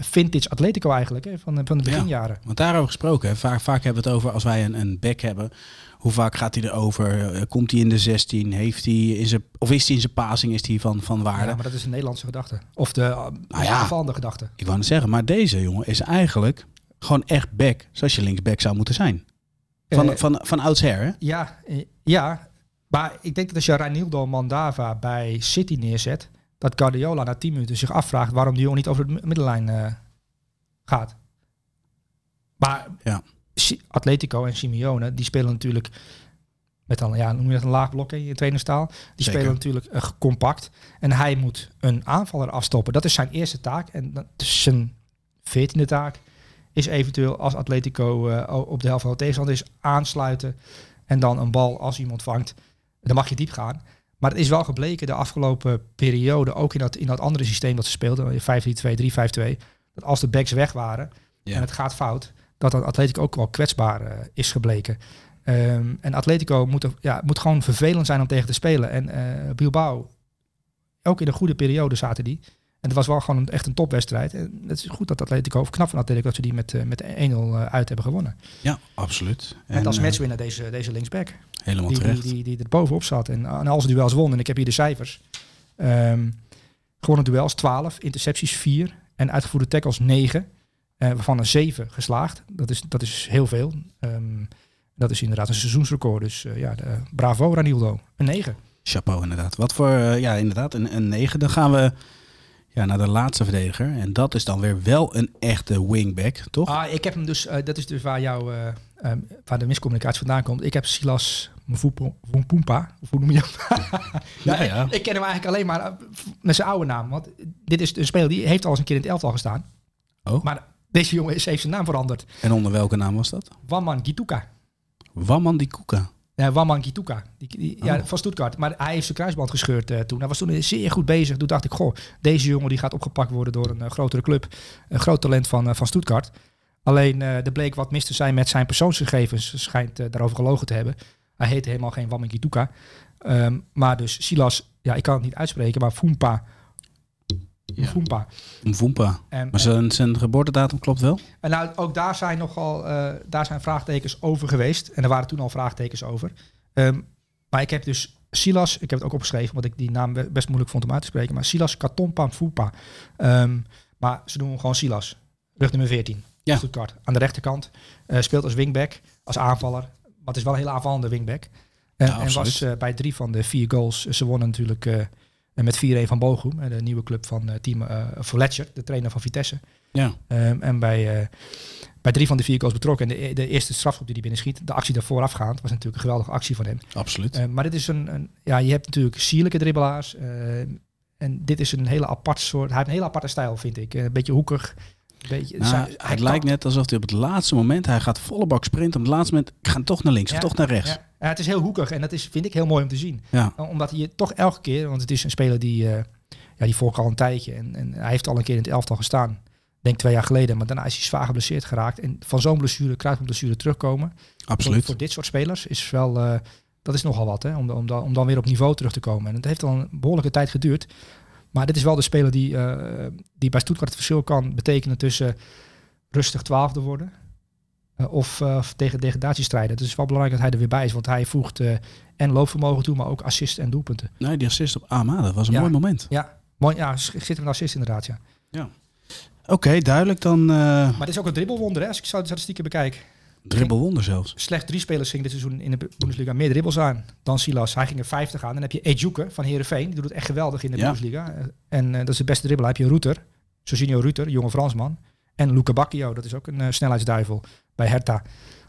vintage Atletico eigenlijk. Hè, van, de- van de Ja. beginjaren. Want daarover gesproken, hè, vaak, vaak hebben we het over als wij een, een back hebben. Hoe vaak gaat hij erover? Komt hij in de 16? Heeft hij in zijn, of is hij in zijn passing is hij van, van waarde? Ja, maar dat is een Nederlandse gedachte. Of de uh, Nou ja. gedachte. Ik wou het zeggen, maar deze jongen is eigenlijk gewoon echt back. Zoals je linksback zou moeten zijn. Van, Eh, van, van oudsher, hè? Ja, eh, ja, maar ik denk dat als je Reinildo Mandava bij City neerzet, dat Guardiola na 10 minuten zich afvraagt waarom die jongen niet over de mi- middenlijn eh, gaat. Maar Ja. Atletico en Simeone, die spelen natuurlijk met een, ja, noem je dat een laag blok in je trainerstaal. Die Zeker. spelen natuurlijk compact. En hij moet een aanvaller afstoppen. Dat is zijn eerste taak. En dat is zijn veertiende taak. Is eventueel als Atletico eh, op de helft van de tegenstander is aansluiten. En dan een bal als iemand vangt. Dan mag je diep gaan. Maar het is wel gebleken de afgelopen periode, ook in dat, in dat andere systeem dat ze speelden, 5-3-2, 3-5-2, dat als de backs weg waren Ja. en het gaat fout, dat dat Atletico ook wel kwetsbaar eh, is gebleken. Ehm, en Atletico moet, er- ja, moet gewoon vervelend zijn om tegen te spelen. En eh, Bilbao, ook in een goede periode zaten die. En het was wel gewoon een, echt een topwedstrijd. En het is goed dat Atletico, of knap van Atletico, dat ze die met, eh, met 1-0 uit hebben gewonnen. Ja, absoluut. En, als eh, matchwinnaar deze, deze linksback. helemaal Die, die, terecht. die, die er bovenop zat. En aan alles duels won. En ik heb hier de cijfers. Ehm gewonnen duels 12, intercepties 4 en uitgevoerde tackles 9. eh, waarvan er 7 geslaagd. Dat is, dat is heel veel. Ehm, dat is inderdaad een seizoensrecord. Dus eh, ja, de, bravo Ranildo. Een 9. Chapeau, inderdaad. Wat voor, eh, ja, inderdaad, een, een 9. Dan gaan we ja, naar de laatste verdediger. En dat is dan weer wel een echte wingback, toch? Ah, ik heb hem dus, eh, dat is dus waar, jou, eh, ehm, waar de miscommunicatie vandaan komt. Ik heb Silas Mvumpa, of hoe noem je hem? <laughs> Ja, ja. Ik ken hem eigenlijk alleen maar eh, met zijn oude naam. Want dit is een speler die heeft al eens een keer in het elftal gestaan. Oh. Maar deze jongen is, heeft zijn naam veranderd. En onder welke naam was dat? Wamman Gituka. Wamman die Ja, Wamman Gituka. Die, die, ja, Oh. van Stuttgart. Maar hij heeft zijn kruisband gescheurd eh, toen. Hij was toen zeer goed bezig. Toen dacht ik, goh, deze jongen die gaat opgepakt worden door een eh, grotere club. Een groot talent van, eh, van Stuttgart. Alleen er bleek wat mis te zijn met zijn persoonsgegevens. Schijnt daarover gelogen te hebben. Hij heette helemaal geen Wamman Gituka. Ehm, maar dus Silas, ja, ik kan het niet uitspreken, maar Fumpa. Ja. Fumpa. Mvumpa. En, Maar zijn, zijn geboortedatum klopt wel? En nou, ook daar zijn nogal eh, daar zijn vraagtekens over geweest. En er waren toen al vraagtekens over. Ehm, maar ik heb dus Silas, ik heb het ook opgeschreven, want ik die naam be- best moeilijk vond om uit te spreken. Maar Silas Katompa Fupa. Ehm, maar ze doen hem gewoon Silas. Rug nummer 14. Ja. Stuttgart. Aan de rechterkant. Eh, speelt als wingback, als aanvaller. Maar het is wel een hele aanvallende wingback. En, Ja, en was eh, bij drie van de vier goals. Ze wonnen natuurlijk eh, met 4-1 van Bochum. eh, De nieuwe club van eh, team eh Fletcher, de trainer van Vitesse. Ja. Ehm, en bij, eh, bij drie van de vier goals betrokken. En de, de eerste strafschop die hij binnen schiet, de actie daarvoor afgaand, was natuurlijk een geweldige actie van hem. Absoluut. Ehm, maar dit is een, een, ja, je hebt natuurlijk sierlijke dribbelaars. ehm, en dit is een hele apart soort, hij heeft een hele aparte stijl, vind ik. Eh, Een beetje hoekig. Beetje, Nou, het hij lijkt net alsof hij op het laatste moment, hij gaat volle bak sprinten. Op het laatste moment, ik ga toch naar links Ja, of toch naar rechts. Ja, ja, het is heel hoekig en dat is, vind ik heel mooi om te zien. Ja. Omdat hij toch elke keer, want het is een speler die, eh ja, die volgt al een tijdje. En, en hij heeft al een keer in het elftal gestaan. Ik Denk twee jaar geleden, maar daarna is hij zwaar geblesseerd geraakt. En van zo'n blessure, kruisbandblessure terugkomen. Absoluut. voor dit soort spelers is wel, eh, dat is nogal wat, hè, om, om, dan, om dan weer op niveau terug te komen. En het heeft al een behoorlijke tijd geduurd. Maar dit is wel de speler die, eh, die bij Stuttgart het verschil kan betekenen tussen rustig twaalfde worden eh, of eh, tegen degradatie strijden. Het is wel belangrijk dat hij er weer bij is, want hij voegt en loopvermogen toe, maar ook assist en doelpunten. Nee, die assist op Amada, dat was een Ja. mooi moment. Ja, mooi, ja, zit een assist inderdaad, ja. Oké, duidelijk. Dan Maar het is ook een dribbelwonder, hè, als ik zo de statistieken bekijk. Dribbelwonder zelfs. Slechts drie spelers gingen dit seizoen in de Bundesliga meer dribbels aan dan Silas. Hij ging er 50 aan. Dan heb je Ejuke van Heerenveen. Die doet het echt geweldig in de Ja. Bundesliga. Eh, En eh, dat is de beste dribbelaar. heb je Ruter, Jorginho Ruter, jonge Fransman. En Luca Bacchio, dat is ook een eh, snelheidsduivel bij Hertha.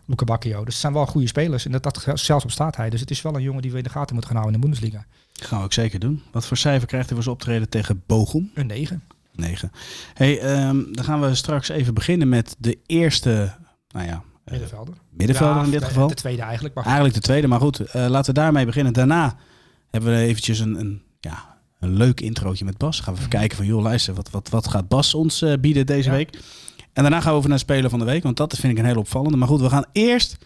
Luca Bacchio. Dus het zijn wel goede spelers. En dat, dat zelfs op staat hij. Dus het is wel een jongen die we in de gaten moeten gaan houden in de Bundesliga. gaan we ook zeker doen. Wat voor cijfer krijgt hij voor zijn optreden tegen Bochum? Een 9. 9. Hey, ehm, dan gaan we straks even beginnen met de eerste, nou ja, Middenvelder. middenvelder Ja, in dit de- geval. De tweede eigenlijk. Maar. Eigenlijk de tweede, maar goed, eh, laten we daarmee beginnen. Daarna hebben we eventjes een, een, ja, een leuk introotje met Bas. Gaan we even kijken van, joh, luister, wat, wat, wat gaat Bas ons eh, bieden deze Ja. week? En daarna gaan we over naar Speler van de Week, want dat vind ik een hele opvallende. Maar goed, we gaan eerst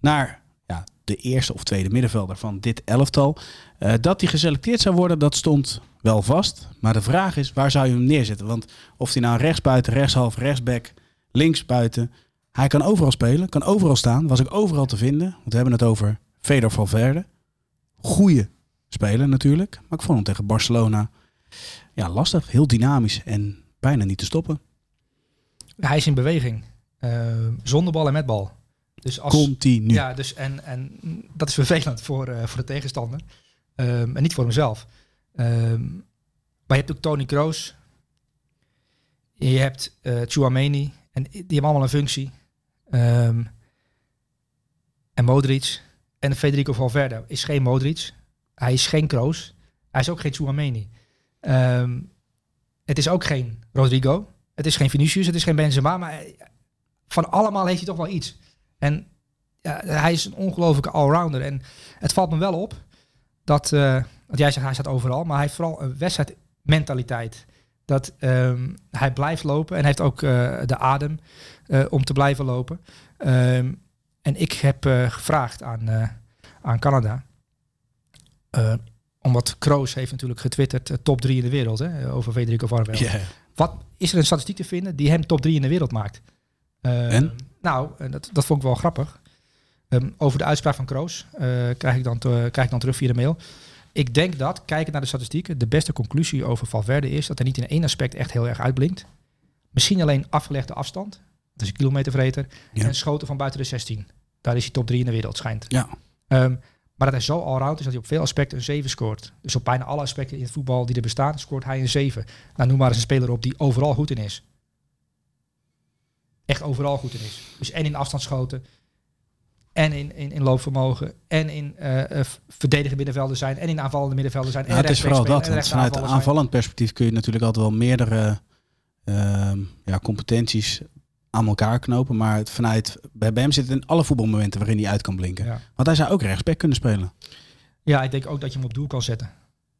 naar ja, de eerste of tweede middenvelder van dit elftal. Eh, dat hij geselecteerd zou worden, dat stond wel vast. Maar de vraag is, waar zou je hem neerzetten? Want of hij nou rechtsbuiten, rechtshalf, rechtsback, linksbuiten... Hij kan overal spelen, kan overal staan. Was ik overal te vinden. Want we hebben het over Fedor Valverde. Goeie speler natuurlijk. Maar ik vond hem tegen Barcelona ja, lastig. Heel dynamisch en bijna niet te stoppen. Hij is in beweging. Eh, zonder bal en met bal. Dus als, Continu. Ja, dus en, en dat is vervelend voor, eh, voor de tegenstander. Ehm, en niet voor hemzelf. Ehm, maar je hebt ook Tony Kroos. Je hebt eh Chouameni. En die hebben allemaal een functie. Ehm, en Modric. En Federico Valverde is geen Modric. Hij is geen Kroos. Hij is ook geen Chouameni. Ehm, het is ook geen Rodrigo. Het is geen Vinicius. Het is geen Benzema. Maar hij- van allemaal heeft hij toch wel iets. En ja, hij is een ongelofelijke allrounder. En het valt me wel op dat, eh want jij zegt hij staat overal, maar hij heeft vooral een wedstrijdmentaliteit. Dat ehm, hij blijft lopen en hij heeft ook eh, de adem eh, om te blijven lopen. Ehm, en ik heb eh, gevraagd aan, eh, aan Canada, omdat Kroos heeft natuurlijk getwitterd top 3 in de wereld hè, over Federico Valverde. Ja. Wat is er een statistiek te vinden die hem top 3 in de wereld maakt? Eh, En? Nou, dat, dat vond ik wel grappig. Ehm, over de uitspraak van Kroos krijg, ik dan krijg ik dan terug via de mail. Ik denk dat, kijkend naar de statistieken, de beste conclusie over Valverde is dat hij niet in één aspect echt heel erg uitblinkt. Misschien alleen afgelegde afstand, dat is een kilometervreter, Ja. en schoten van buiten de 16. Daar is hij top 3 in de wereld, schijnt. Ja. Ehm, maar dat hij zo allround is dat hij op veel aspecten een 7 scoort. Dus op bijna alle aspecten in het voetbal die er bestaan, scoort hij een 7. Nou, noem maar eens een speler op die overal goed in is. Echt overal goed in is. Dus en in afstandsschoten, en in, in, in loopvermogen, en in eh, verdedigende middenvelden zijn, en in aanvallende middenvelden zijn. Ja, en het is vooral dat. en vanuit zijn. aanvallend perspectief kun je natuurlijk altijd wel meerdere ehm, ja, competenties aan elkaar knopen. Maar het vanuit, bij hem zit het in alle voetbalmomenten waarin hij uit kan blinken. Ja. Want hij zou ook rechtsback kunnen spelen. ja, ik denk ook dat je hem op doel kan zetten.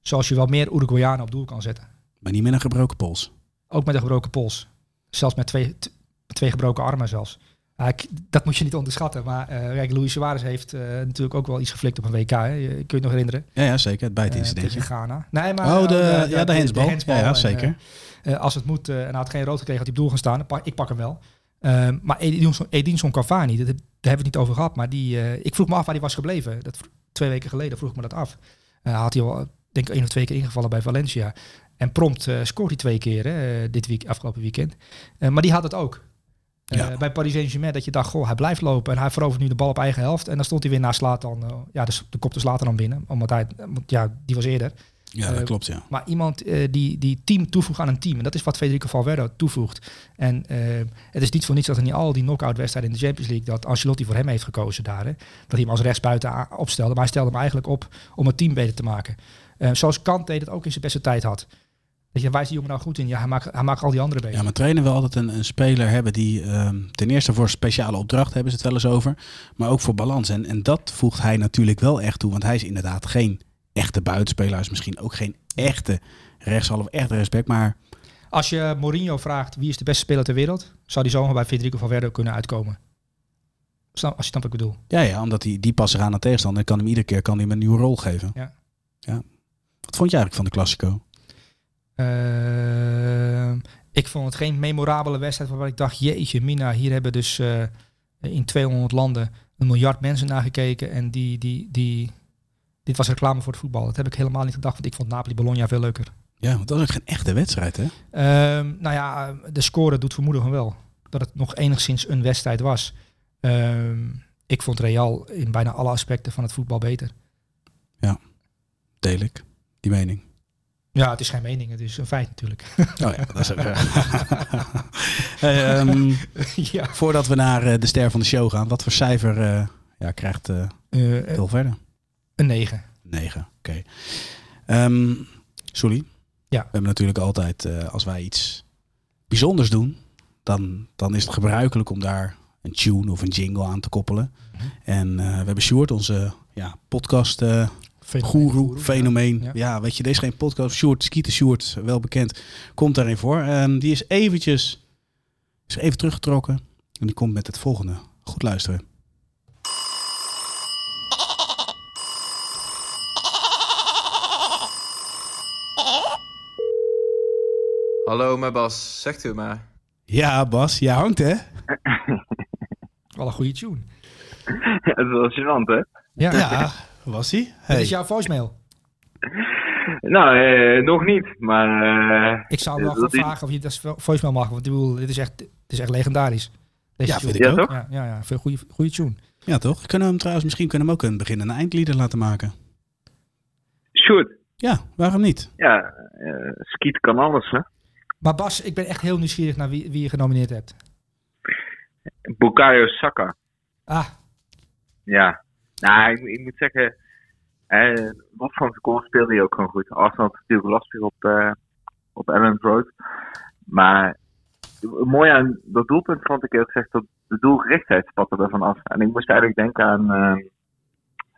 Zoals je wel meer Uruguayanen op doel kan zetten. Maar niet met een gebroken pols. Ook met een gebroken pols. Zelfs met twee, twee gebroken armen zelfs. Dat moet je niet onderschatten. Maar eh kijk, Luis Suarez heeft eh, natuurlijk ook wel iets geflikt op een WK. Hè. Je, kun je het nog herinneren? Ja, ja zeker. Het Eh, bijtincidentje. tegen Ghana. Nee, maar, oh, de, eh, ja, de, handsbal. ja, zeker. eh, eh, als het moet, eh, en hij had geen rood gekregen, had hij op doel gaan staan. Ik pak hem wel. Ehm, maar Edinson, Edinson Cavani, dat, daar hebben we het niet over gehad. Maar die, eh, ik vroeg me af waar hij was gebleven. Dat, twee weken geleden vroeg ik me dat af. Eh, had hij al, eh, denk ik, één of twee keer ingevallen bij Valencia. En prompt scoort hij twee keer hè, dit week, afgelopen weekend. Maar die had het ook. Ja. Bij Paris Saint-Germain dat je dacht, goh, hij blijft lopen en hij verovert nu de bal op eigen helft. En dan stond hij weer naast Slatan. ja, dus de kop de Slatan dan binnen. Omdat hij, ja, die was eerder. Ja, dat eh, klopt, ja. Maar iemand eh, die, die team toevoegt aan een team. En dat is wat Federico Valverde toevoegt. En eh, het is niet voor niets dat er niet al die knock-out wedstrijden in de Champions League... dat Ancelotti voor hem heeft gekozen daar. Hè. Dat hij hem als rechtsbuiten opstelde. Maar hij stelde hem eigenlijk op om het team beter te maken. Zoals Kante het ook in zijn beste tijd had. Weet je, waar is die jongen nou goed in? Ja, hij maakt, hij maakt al die anderen beter. Ja, maar trainen wil altijd een, een speler hebben die ehm, ten eerste voor speciale opdrachten hebben ze het wel eens over. Maar ook voor balans. En, en dat voegt hij natuurlijk wel echt toe. Want hij is inderdaad geen echte buitenspeler. Is misschien ook geen echte rechtshalf, echte respect. Maar Als je Mourinho vraagt wie is de beste speler ter wereld... zou die zomaar bij Federico Valverde kunnen uitkomen. Snap, als je snapt wat ik bedoel. ja, ja omdat hij die past eraan aan tegenstander. En kan hem iedere keer kan hij hem een nieuwe rol geven. Ja. ja. Wat vond je eigenlijk van de Classico? Ehm, ik vond het geen memorabele wedstrijd waarvan ik dacht, jeetje mina, hier hebben dus eh, in 200 landen een miljard mensen naar gekeken en die, die, die, dit was reclame voor het voetbal. Dat heb ik helemaal niet gedacht, want ik vond Napoli-Bologna veel leuker. Ja, want dat was ook geen echte wedstrijd, hè? Ehm, nou ja, de score doet vermoeden van wel. Dat het nog enigszins een wedstrijd was. Ehm, ik vond Real in bijna alle aspecten van het voetbal beter. Deel ik, die mening. Ja, het is geen mening, het is een feit natuurlijk. <laughs> Oh ja, dat is ook... <laughs> Hey, ehm, ja. voordat we naar eh, de ster van de show gaan. Wat voor cijfer eh, ja, krijgt heel verder? Een 9. 9, oké. Ehm Soelie? Ja. We hebben natuurlijk altijd, eh, als wij iets bijzonders doen, dan, dan is het gebruikelijk om daar een tune of een jingle aan te koppelen. En eh, we hebben Sjoerd, onze ja, podcast eh guru, fenomeen. Ja. Ja. weet je, deze geen podcast. Sjoerd, Skeeter Sjoerd, wel bekend, komt daarin voor. En die is eventjes, is even teruggetrokken. En die komt met het volgende. Goed luisteren. Hallo, mijn Bas. Zegt u maar. Ja, Bas, jij hangt hè? <laughs> Wel een goede tune. Ja, dat is wel gênant, hè? Ja. Ja, was hij? Dit Hey. is jouw voicemail. Nou, eh, nog niet, maar eh, Ik zou hem wel is- vragen of je dat vo- voicemail mag. Want ik bedoel, dit is echt, dit is echt legendarisch. Deze Ja, tune. vind ik Ja, ook. toch? Ja, ja, ja. Veel goede, goede tune. Ja, toch? Kunnen we hem trouwens, misschien kunnen we hem ook een begin- en eindlieder laten maken. shoot. Ja, waarom niet? Ja, eh skiet kan alles, hè? Maar Bas, ik ben echt heel nieuwsgierig naar wie, wie je genomineerd hebt. Bukayo Saka. Ah, Ja. Nou, ik, ik moet zeggen, eh, wat van zijn goal speelde hij ook gewoon goed. Arsenal had natuurlijk lastig op, eh op Elland Road. Maar mooi aan dat doelpunt vond ik eerlijk gezegd dat de doelgerichtheid spatte ervan af. En ik moest eigenlijk denken aan, eh,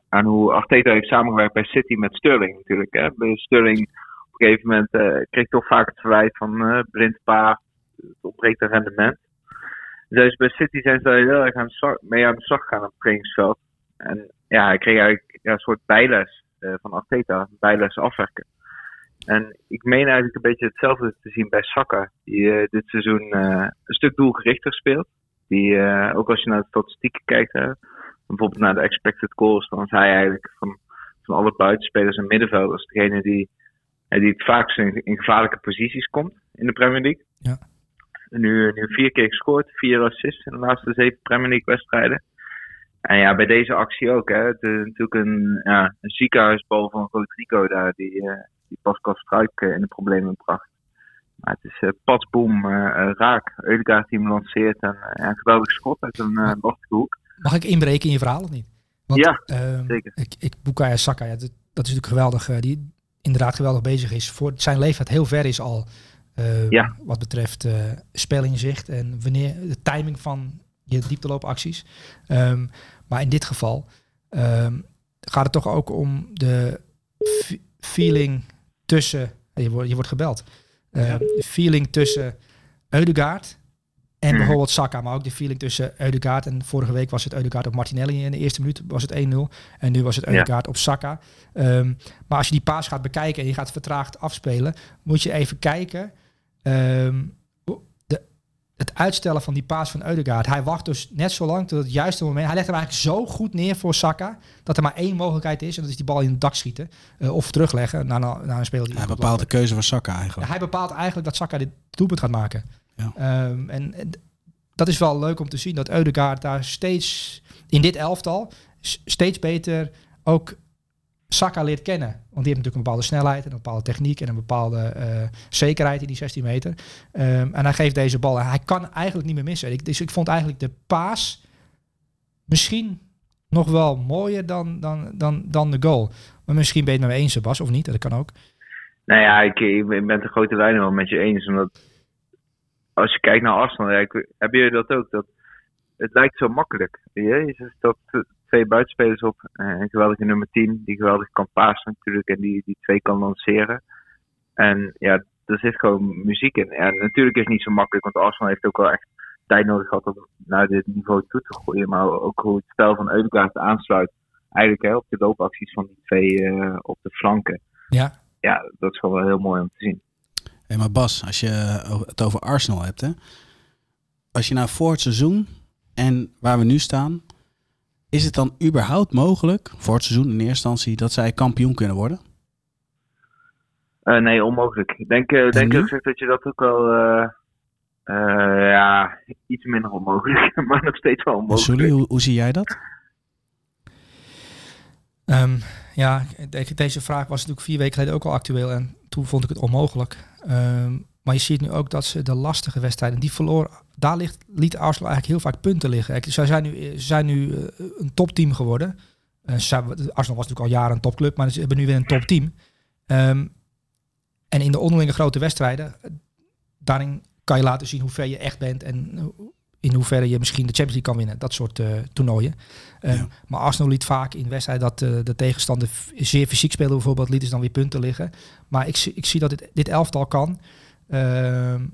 aan hoe Arteta heeft samengewerkt bij City met Sterling natuurlijk. Hè. Bij Sterling op een gegeven moment eh, kreeg toch vaak het verwijt van eh blind het ontbreekt aan rendement. Dus bij City zijn ze heel erg mee aan de slag gegaan op het trainingsveld. En ja, hij kreeg eigenlijk een soort bijles eh, van Arteta, bijles afwerken. En ik meen eigenlijk een beetje hetzelfde te zien bij Saka, die dit seizoen een stuk doelgerichter speelt. Die, ook als je naar de statistieken kijkt, hè, bijvoorbeeld naar de expected goals, dan is hij eigenlijk van, van alle buitenspelers en middenvelders degene die, die het vaakst in, in gevaarlijke posities komt in de Premier League. Ja. Nu, nu vier keer gescoord, vier assists in de laatste zeven Premier League wedstrijden. En ja, bij deze actie ook. Hè. Het is natuurlijk een, ja, een ziekenhuisbal van Rodrigo daar, die, eh, die Pascal Struik eh, in de problemen bracht. Maar het is eh pas boom, eh, eh, raak. Eudegaard die hem lanceert en eh, een geweldig schot uit een uh, lastige hoek. mag ik inbreken in je verhaal of niet? Want, Ja, ehm, zeker. Ik, ik, Bukayo Saka, ja, dat, dat is natuurlijk geweldig. eh, die inderdaad geweldig bezig is. Voor zijn leeftijd heel ver is al. eh, Ja. Wat betreft eh spelinzicht en wanneer de timing van je diepteloopacties. Ehm, maar in dit geval ehm, gaat het toch ook om de fe- feeling tussen. Je wordt, je wordt gebeld. Eh, De feeling tussen Eudegaard en Mhm. bijvoorbeeld Saka, maar ook de feeling tussen Eudegaard en vorige week was het Eudegaard op Martinelli in de eerste minuut was het 1-0 en nu was het Ja. Eudegaard op Saka. Ehm, maar als je die paas gaat bekijken en je gaat vertraagd afspelen, moet je even kijken. ehm, de, het uitstellen van die paas van Eudegaard. Hij wacht dus net zo lang tot het juiste moment. Hij legt hem eigenlijk zo goed neer voor Saka dat er maar één mogelijkheid is en dat is die bal in het dak schieten eh, of terugleggen naar, een- naar een speler die Hij bepaalt de keuze van Saka Ja, eigenlijk. hij bepaalt eigenlijk dat Saka dit doelpunt gaat maken. Ja. Ehm, en, en dat is wel leuk om te zien dat Eudegaard daar steeds in dit elftal steeds beter ook Saka leert kennen. Want die heeft natuurlijk een bepaalde snelheid en een bepaalde techniek en een bepaalde eh, zekerheid in die 16 meter. Ehm, en hij geeft deze bal en hij kan eigenlijk niet meer missen. Ik, dus ik vond eigenlijk de paas misschien nog wel mooier dan, dan, dan, dan de goal. Maar misschien ben je het met me eens, Bas, of niet? Dat kan ook. Nou ja, ik, ik ben het de grote lijnen wel met je eens. Omdat als je kijkt naar Arsenal, ja, ik- hebben jullie dat ook? Dat het lijkt zo makkelijk. Je, je stelt twee buitenspelers op. eh, Een geweldige nummer 10, die geweldig kan pasen natuurlijk. En die, die twee kan lanceren. En ja, er zit gewoon muziek in. En natuurlijk is het niet zo makkelijk, want Arsenal heeft ook wel echt tijd nodig gehad om naar dit niveau toe te groeien. Maar ook hoe het spel van Eudegaard aansluit. Eigenlijk hè, op de loopacties van die twee eh, op de flanken. Ja. Ja, dat is gewoon wel heel mooi om te zien. Hey, maar Bas, als je het over Arsenal hebt, hè? als je nou voor het seizoen en waar we nu staan, is het dan überhaupt mogelijk voor het seizoen in eerste instantie dat zij kampioen kunnen worden? Eh, nee, onmogelijk. Ik denk, eh denk nu? dat je dat ook wel eh, eh, ja, iets minder onmogelijk, <laughs> maar nog steeds wel onmogelijk. Sully, hoe, hoe zie jij dat? Ehm, ja, deze vraag was natuurlijk vier weken geleden ook al actueel en toen vond ik het onmogelijk. Ehm, maar je ziet nu ook dat ze de lastige wedstrijden, die verloor, daar ligt, liet Arsenal eigenlijk heel vaak punten liggen. Zij zijn nu, ze zijn nu eh, een topteam geworden. Eh, ze Arsenal was natuurlijk al jaren een topclub, maar ze hebben nu weer een topteam. Ehm, en in de onderlinge grote wedstrijden, eh, daarin kan je laten zien hoe ver je echt bent en in hoeverre je misschien de Champions League kan winnen. Dat soort eh, toernooien. Um, Ja. Maar Arsenal liet vaak in wedstrijden dat eh, de tegenstander zeer fysiek speelde bijvoorbeeld. Lieten ze dan weer punten liggen. Maar ik, zie- ik zie dat dit, dit elftal kan. Ehm,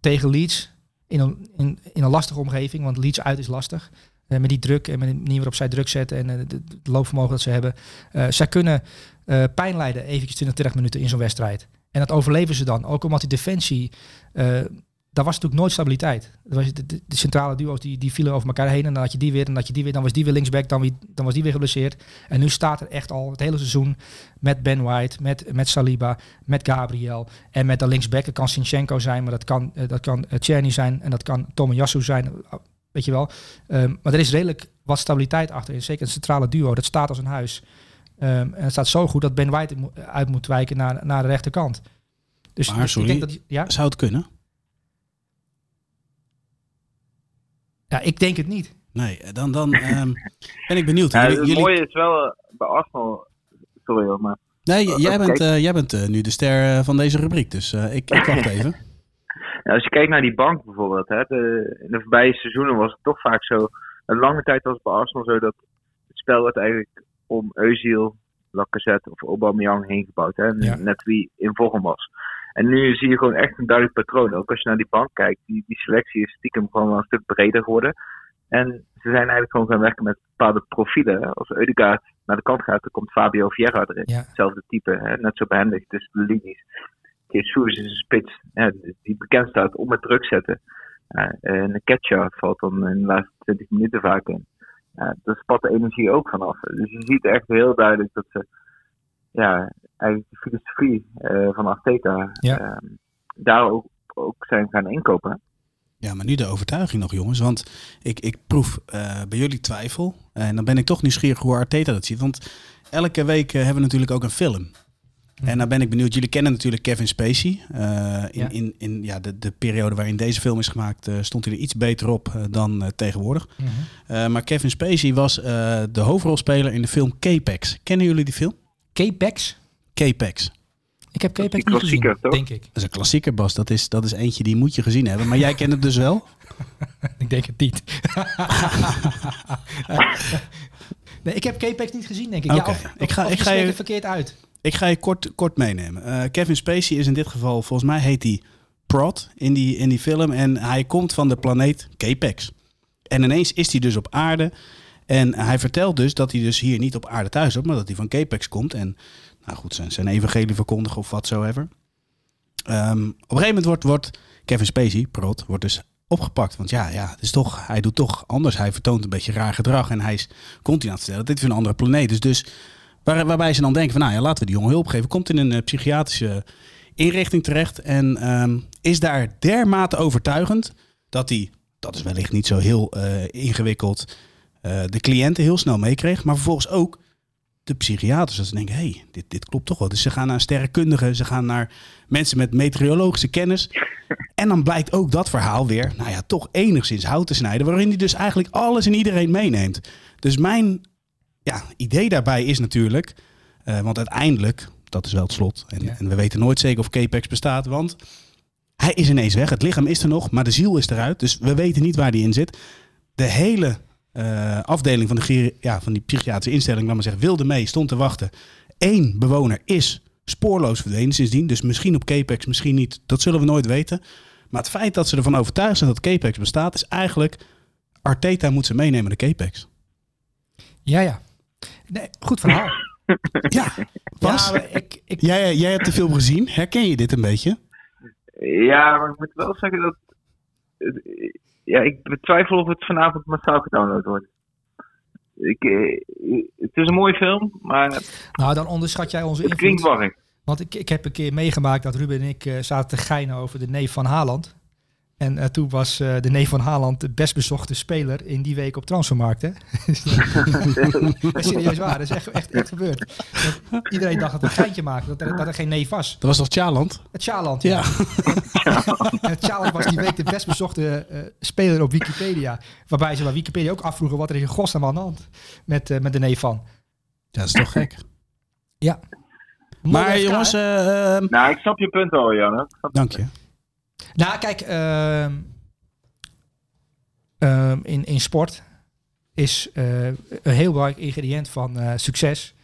tegen Leeds in een, in, in een lastige omgeving. Want Leeds uit is lastig. Eh, met die druk en met de manier waarop zij druk zetten en het loopvermogen dat ze hebben. Zij kunnen pijn lijden eventjes 20, 30 minuten in zo'n wedstrijd. En dat overleven ze dan. Ook omdat die defensie, daar was natuurlijk nooit stabiliteit. De, de, de centrale duo's die, die vielen over elkaar heen. En dan had je die weer, en dan had je die weer. Dan was die weer linksback, dan, wie, dan was die weer geblesseerd. En nu staat er echt al het hele seizoen met Ben White, met, met Saliba, met Gabriel. En met de linksback. Dat kan Sinchenko zijn, maar dat kan, eh, dat kan Czerny zijn. En dat kan Tomiyasu zijn. Weet je wel. Um, maar er is redelijk wat stabiliteit achter. Zeker het centrale duo. Dat staat als een huis. Um, en het staat zo goed dat Ben White uit moet wijken naar, naar de rechterkant. Dus maar, sorry, ik denk dat, ja? zou het kunnen? Ja, ik denk het niet. Nee, dan, dan um, <laughs> ben ik benieuwd. Ja, het mooie is wel uh, bij Arsenal... Sorry hoor, maar... Nee, uh, jij, bent, uh, jij bent nu de ster van deze rubriek, dus ik, ik wacht <laughs> even. Ja, als je kijkt naar die bank bijvoorbeeld, hè, de, in de voorbije seizoenen was het toch vaak zo. Een lange tijd was het bij Arsenal zo dat het spel werd eigenlijk om Özil, Lacazette of Aubameyang heen gebouwd. Hè, ja. Net wie in vorm was. En nu zie je gewoon echt een duidelijk patroon. Ook als je naar die bank kijkt, die, die selectie is stiekem gewoon wel een stuk breder geworden. En ze zijn eigenlijk gewoon gaan werken met bepaalde profielen. Als Eudegaard naar de kant gaat, dan komt Fabio Vieira erin. Ja. Hetzelfde type, hè, net zo behendig tussen de linies. Jesus is een spits ja, die bekend staat om het druk zetten. Uh, en de catcher valt dan in de laatste 20 minuten vaak in. Uh, daar spat de energie ook vanaf. Dus je ziet echt heel duidelijk dat ze ja, eigenlijk de filosofie uh, van Arteta ja. daar ook, ook zijn gaan inkopen. Ja, maar nu de overtuiging nog, jongens. Want ik, ik proef uh, bij jullie twijfel. En dan ben ik toch nieuwsgierig hoe Arteta dat ziet. Want elke week uh, hebben we natuurlijk ook een film. En dan ben ik benieuwd. Jullie kennen natuurlijk Kevin Spacey. Uh, in ja. in, in ja, de, de periode waarin deze film is gemaakt, uh, stond hij er iets beter op uh, dan tegenwoordig. Mm -hmm. maar Kevin Spacey was de hoofdrolspeler in de film K-Pax. Kennen jullie die film? K-Pax? K-Pax. Ik heb K-Pax niet gezien, toch? denk ik. Dat is een klassieker, Bas. Dat is, dat is eentje die moet je gezien hebben. Maar jij kent het dus wel? <laughs> ik denk het niet. <laughs> nee, ik heb K-Pax niet gezien, denk ik. Okay. Ja, of, ik ga, of ik ga je verkeerd uit. Ik ga je kort, kort meenemen. Uh, Kevin Spacey is in dit geval, volgens mij heet hij Prod in die, in die film. En hij komt van de planeet K-Pax. En ineens is hij dus op aarde. En hij vertelt dus dat hij dus hier niet op aarde thuis is, maar dat hij van K-Pax komt. En nou goed, zijn, zijn evangelie verkondigen of watsoever. Um, op een gegeven moment wordt, wordt Kevin Spacey, Prod, wordt dus opgepakt. Want ja, ja het is toch, hij doet toch anders. Hij vertoont een beetje raar gedrag. En hij is continu aan het vertellen, dit is een andere planeet. Dus, dus Waar, waarbij ze dan denken van, nou ja, laten we die jongen hulp geven. Komt in een uh, psychiatrische inrichting terecht en um, is daar dermate overtuigend dat hij, dat is wellicht niet zo heel uh, ingewikkeld, uh, de cliënten heel snel meekreeg. Maar vervolgens ook de psychiaters. Dat ze denken, hé, hey, dit, dit klopt toch wel. Dus ze gaan naar sterrenkundigen, ze gaan naar mensen met meteorologische kennis. <laughs> En dan blijkt ook dat verhaal weer, nou ja, toch enigszins hout te snijden. Waarin hij dus eigenlijk alles en iedereen meeneemt. Dus mijn ja, idee daarbij is natuurlijk, uh, want uiteindelijk, dat is wel het slot. En, ja. en we weten nooit zeker of K-Pax bestaat, want hij is ineens weg. Het lichaam is er nog, maar de ziel is eruit. Dus we weten niet waar die in zit. De hele uh, afdeling van, de, ja, van die psychiatrische instelling, laat maar zeggen, wilde mee, stond te wachten. Eén bewoner is spoorloos verdwenen sindsdien. Dus misschien op K-Pax, misschien niet. Dat zullen we nooit weten. Maar het feit dat ze ervan overtuigd zijn dat K-Pax bestaat, is eigenlijk... Arteta moet ze meenemen naar K-Pax. Ja, ja. Nee, goed verhaal. <laughs> ja, Bas, ja, ik, ik... Jij, jij hebt de film gezien. Herken je dit een beetje? Ja, maar ik moet wel zeggen dat... Ja, ik betwijfel of het vanavond massaal gedownload wordt. Ik, het is een mooie film, maar... Nou, dan onderschat jij onze invloed. Het klinkt warrig. Want ik, ik heb een keer meegemaakt dat Ruben en ik uh, zaten te geinen over de neef van Haaland. En uh, toen was uh, de neef van Haaland de best bezochte speler in die week op transfermarkt. Hè? <laughs> <laughs> serieus waar, dat is echt, echt, echt gebeurd. Dat iedereen dacht dat het een geintje maakte, dat er, dat er geen neef was. Dat was toch Tjaland? Het Tjaland, ja. ja. <laughs> Tjaland was die week de best bezochte uh, speler op Wikipedia. Waarbij ze bij Wikipedia ook afvroegen wat er in godsnaam aan de hand met, uh, met de neef van. Ja, dat is toch gek? Ja. Maar jongens... Uh, nou, ik snap je punt al, Jan. Dank je. Nou, kijk, uh, ehm, in, in sport is eh, een heel belangrijk ingrediënt van eh, succes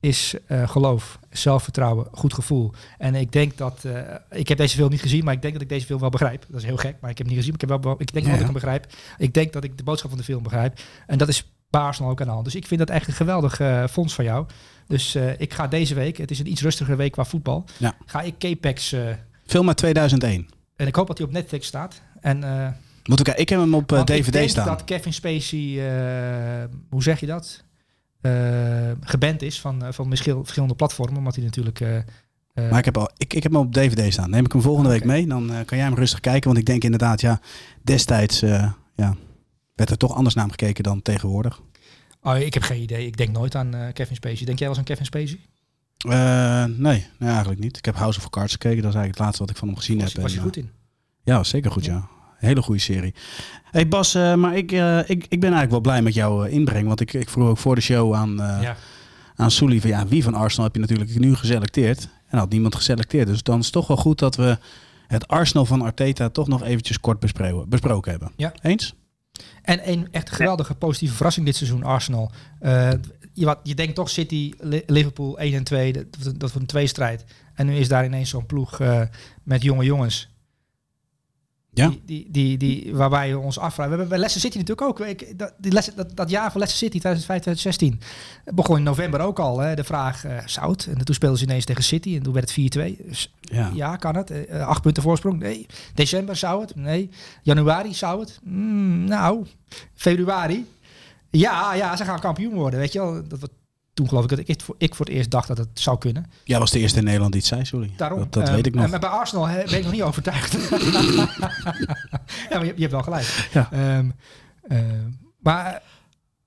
is eh, geloof, zelfvertrouwen, goed gevoel. En ik denk dat ik heb deze film niet gezien, maar ik denk dat ik deze film wel begrijp. Dat is heel gek, maar ik heb hem niet gezien. Maar ik, heb wel, ik denk Ja, dat ik hem begrijp. Ik denk dat ik de boodschap van de film begrijp. En dat is bij Arsenal ook aan de hand. Dus ik vind dat echt een geweldig fonds van jou. Dus ik ga deze week, het is een iets rustigere week qua voetbal, Ja. ga ik K-Pax, Film uit 2001. En ik hoop dat hij op Netflix staat. En eh, Moet ik, ik heb hem op eh, ik DVD denk staan. dat Kevin Spacey, eh, hoe zeg je dat? Eh geband is van, eh, van verschil- verschillende platformen, omdat hij natuurlijk... eh, eh, Maar ik heb, al, ik, ik heb hem op DVD staan. Neem ik hem volgende Oké. week mee. Dan eh, kan jij hem rustig kijken. Want ik denk inderdaad, ja, destijds eh, ja, werd er toch anders naar hem gekeken dan tegenwoordig. oh, ik heb geen idee. Ik denk nooit aan eh, Kevin Spacey. Denk jij wel eens aan Kevin Spacey? Eh, nee, nee, eigenlijk niet. Ik heb House of Cards gekeken. Dat is eigenlijk het laatste wat ik van hem gezien Was, heb. was je eh, goed in? Ja, was zeker goed, ja. Hele goede serie. hey Bas, eh, maar ik, ik, ik ben eigenlijk wel blij met jouw inbreng. Want ik, ik vroeg ook voor de show aan, ja. aan Soelie van ja, wie van Arsenal heb je natuurlijk nu geselecteerd? En had niemand geselecteerd. Dus dan is het toch wel goed dat we het Arsenal van Arteta toch nog eventjes kort bespro- besproken hebben. Ja. Eens? En een echt geweldige positieve verrassing dit seizoen, Arsenal. Je, je denkt toch City, Li- Liverpool 1 en 2, dat, dat wordt een tweestrijd. En nu is daar ineens zo'n ploeg eh, met jonge jongens. Ja. Die, die, die, die, waarbij we ons afvragen. We hebben bij Leicester City natuurlijk ook. Ik, dat, die Leicester- dat, dat jaar van Leicester City 2015, 2016 het begon in november ook al. Hè, de vraag eh zout. En toen speelden ze ineens tegen City en toen werd het 4-2. Dus Ja. ja, kan het. Eh, eh, acht punten voorsprong? Nee. December zou het? Nee. Januari zou het? Mm, nou, februari? Ja, ja, ze gaan kampioen worden. Weet je wel? Dat, wat, toen geloof ik dat ik, het voor- ik voor het eerst dacht dat het zou kunnen. Jij was de eerste in Nederland die het zei, sorry. Daarom. Dat, dat Ehm, weet ik nog. en- Maar bij Arsenal hè, ben ik nog niet overtuigd. <laughs> <laughs> ja, maar je, je hebt wel gelijk. Ja. Ehm, ehm, maar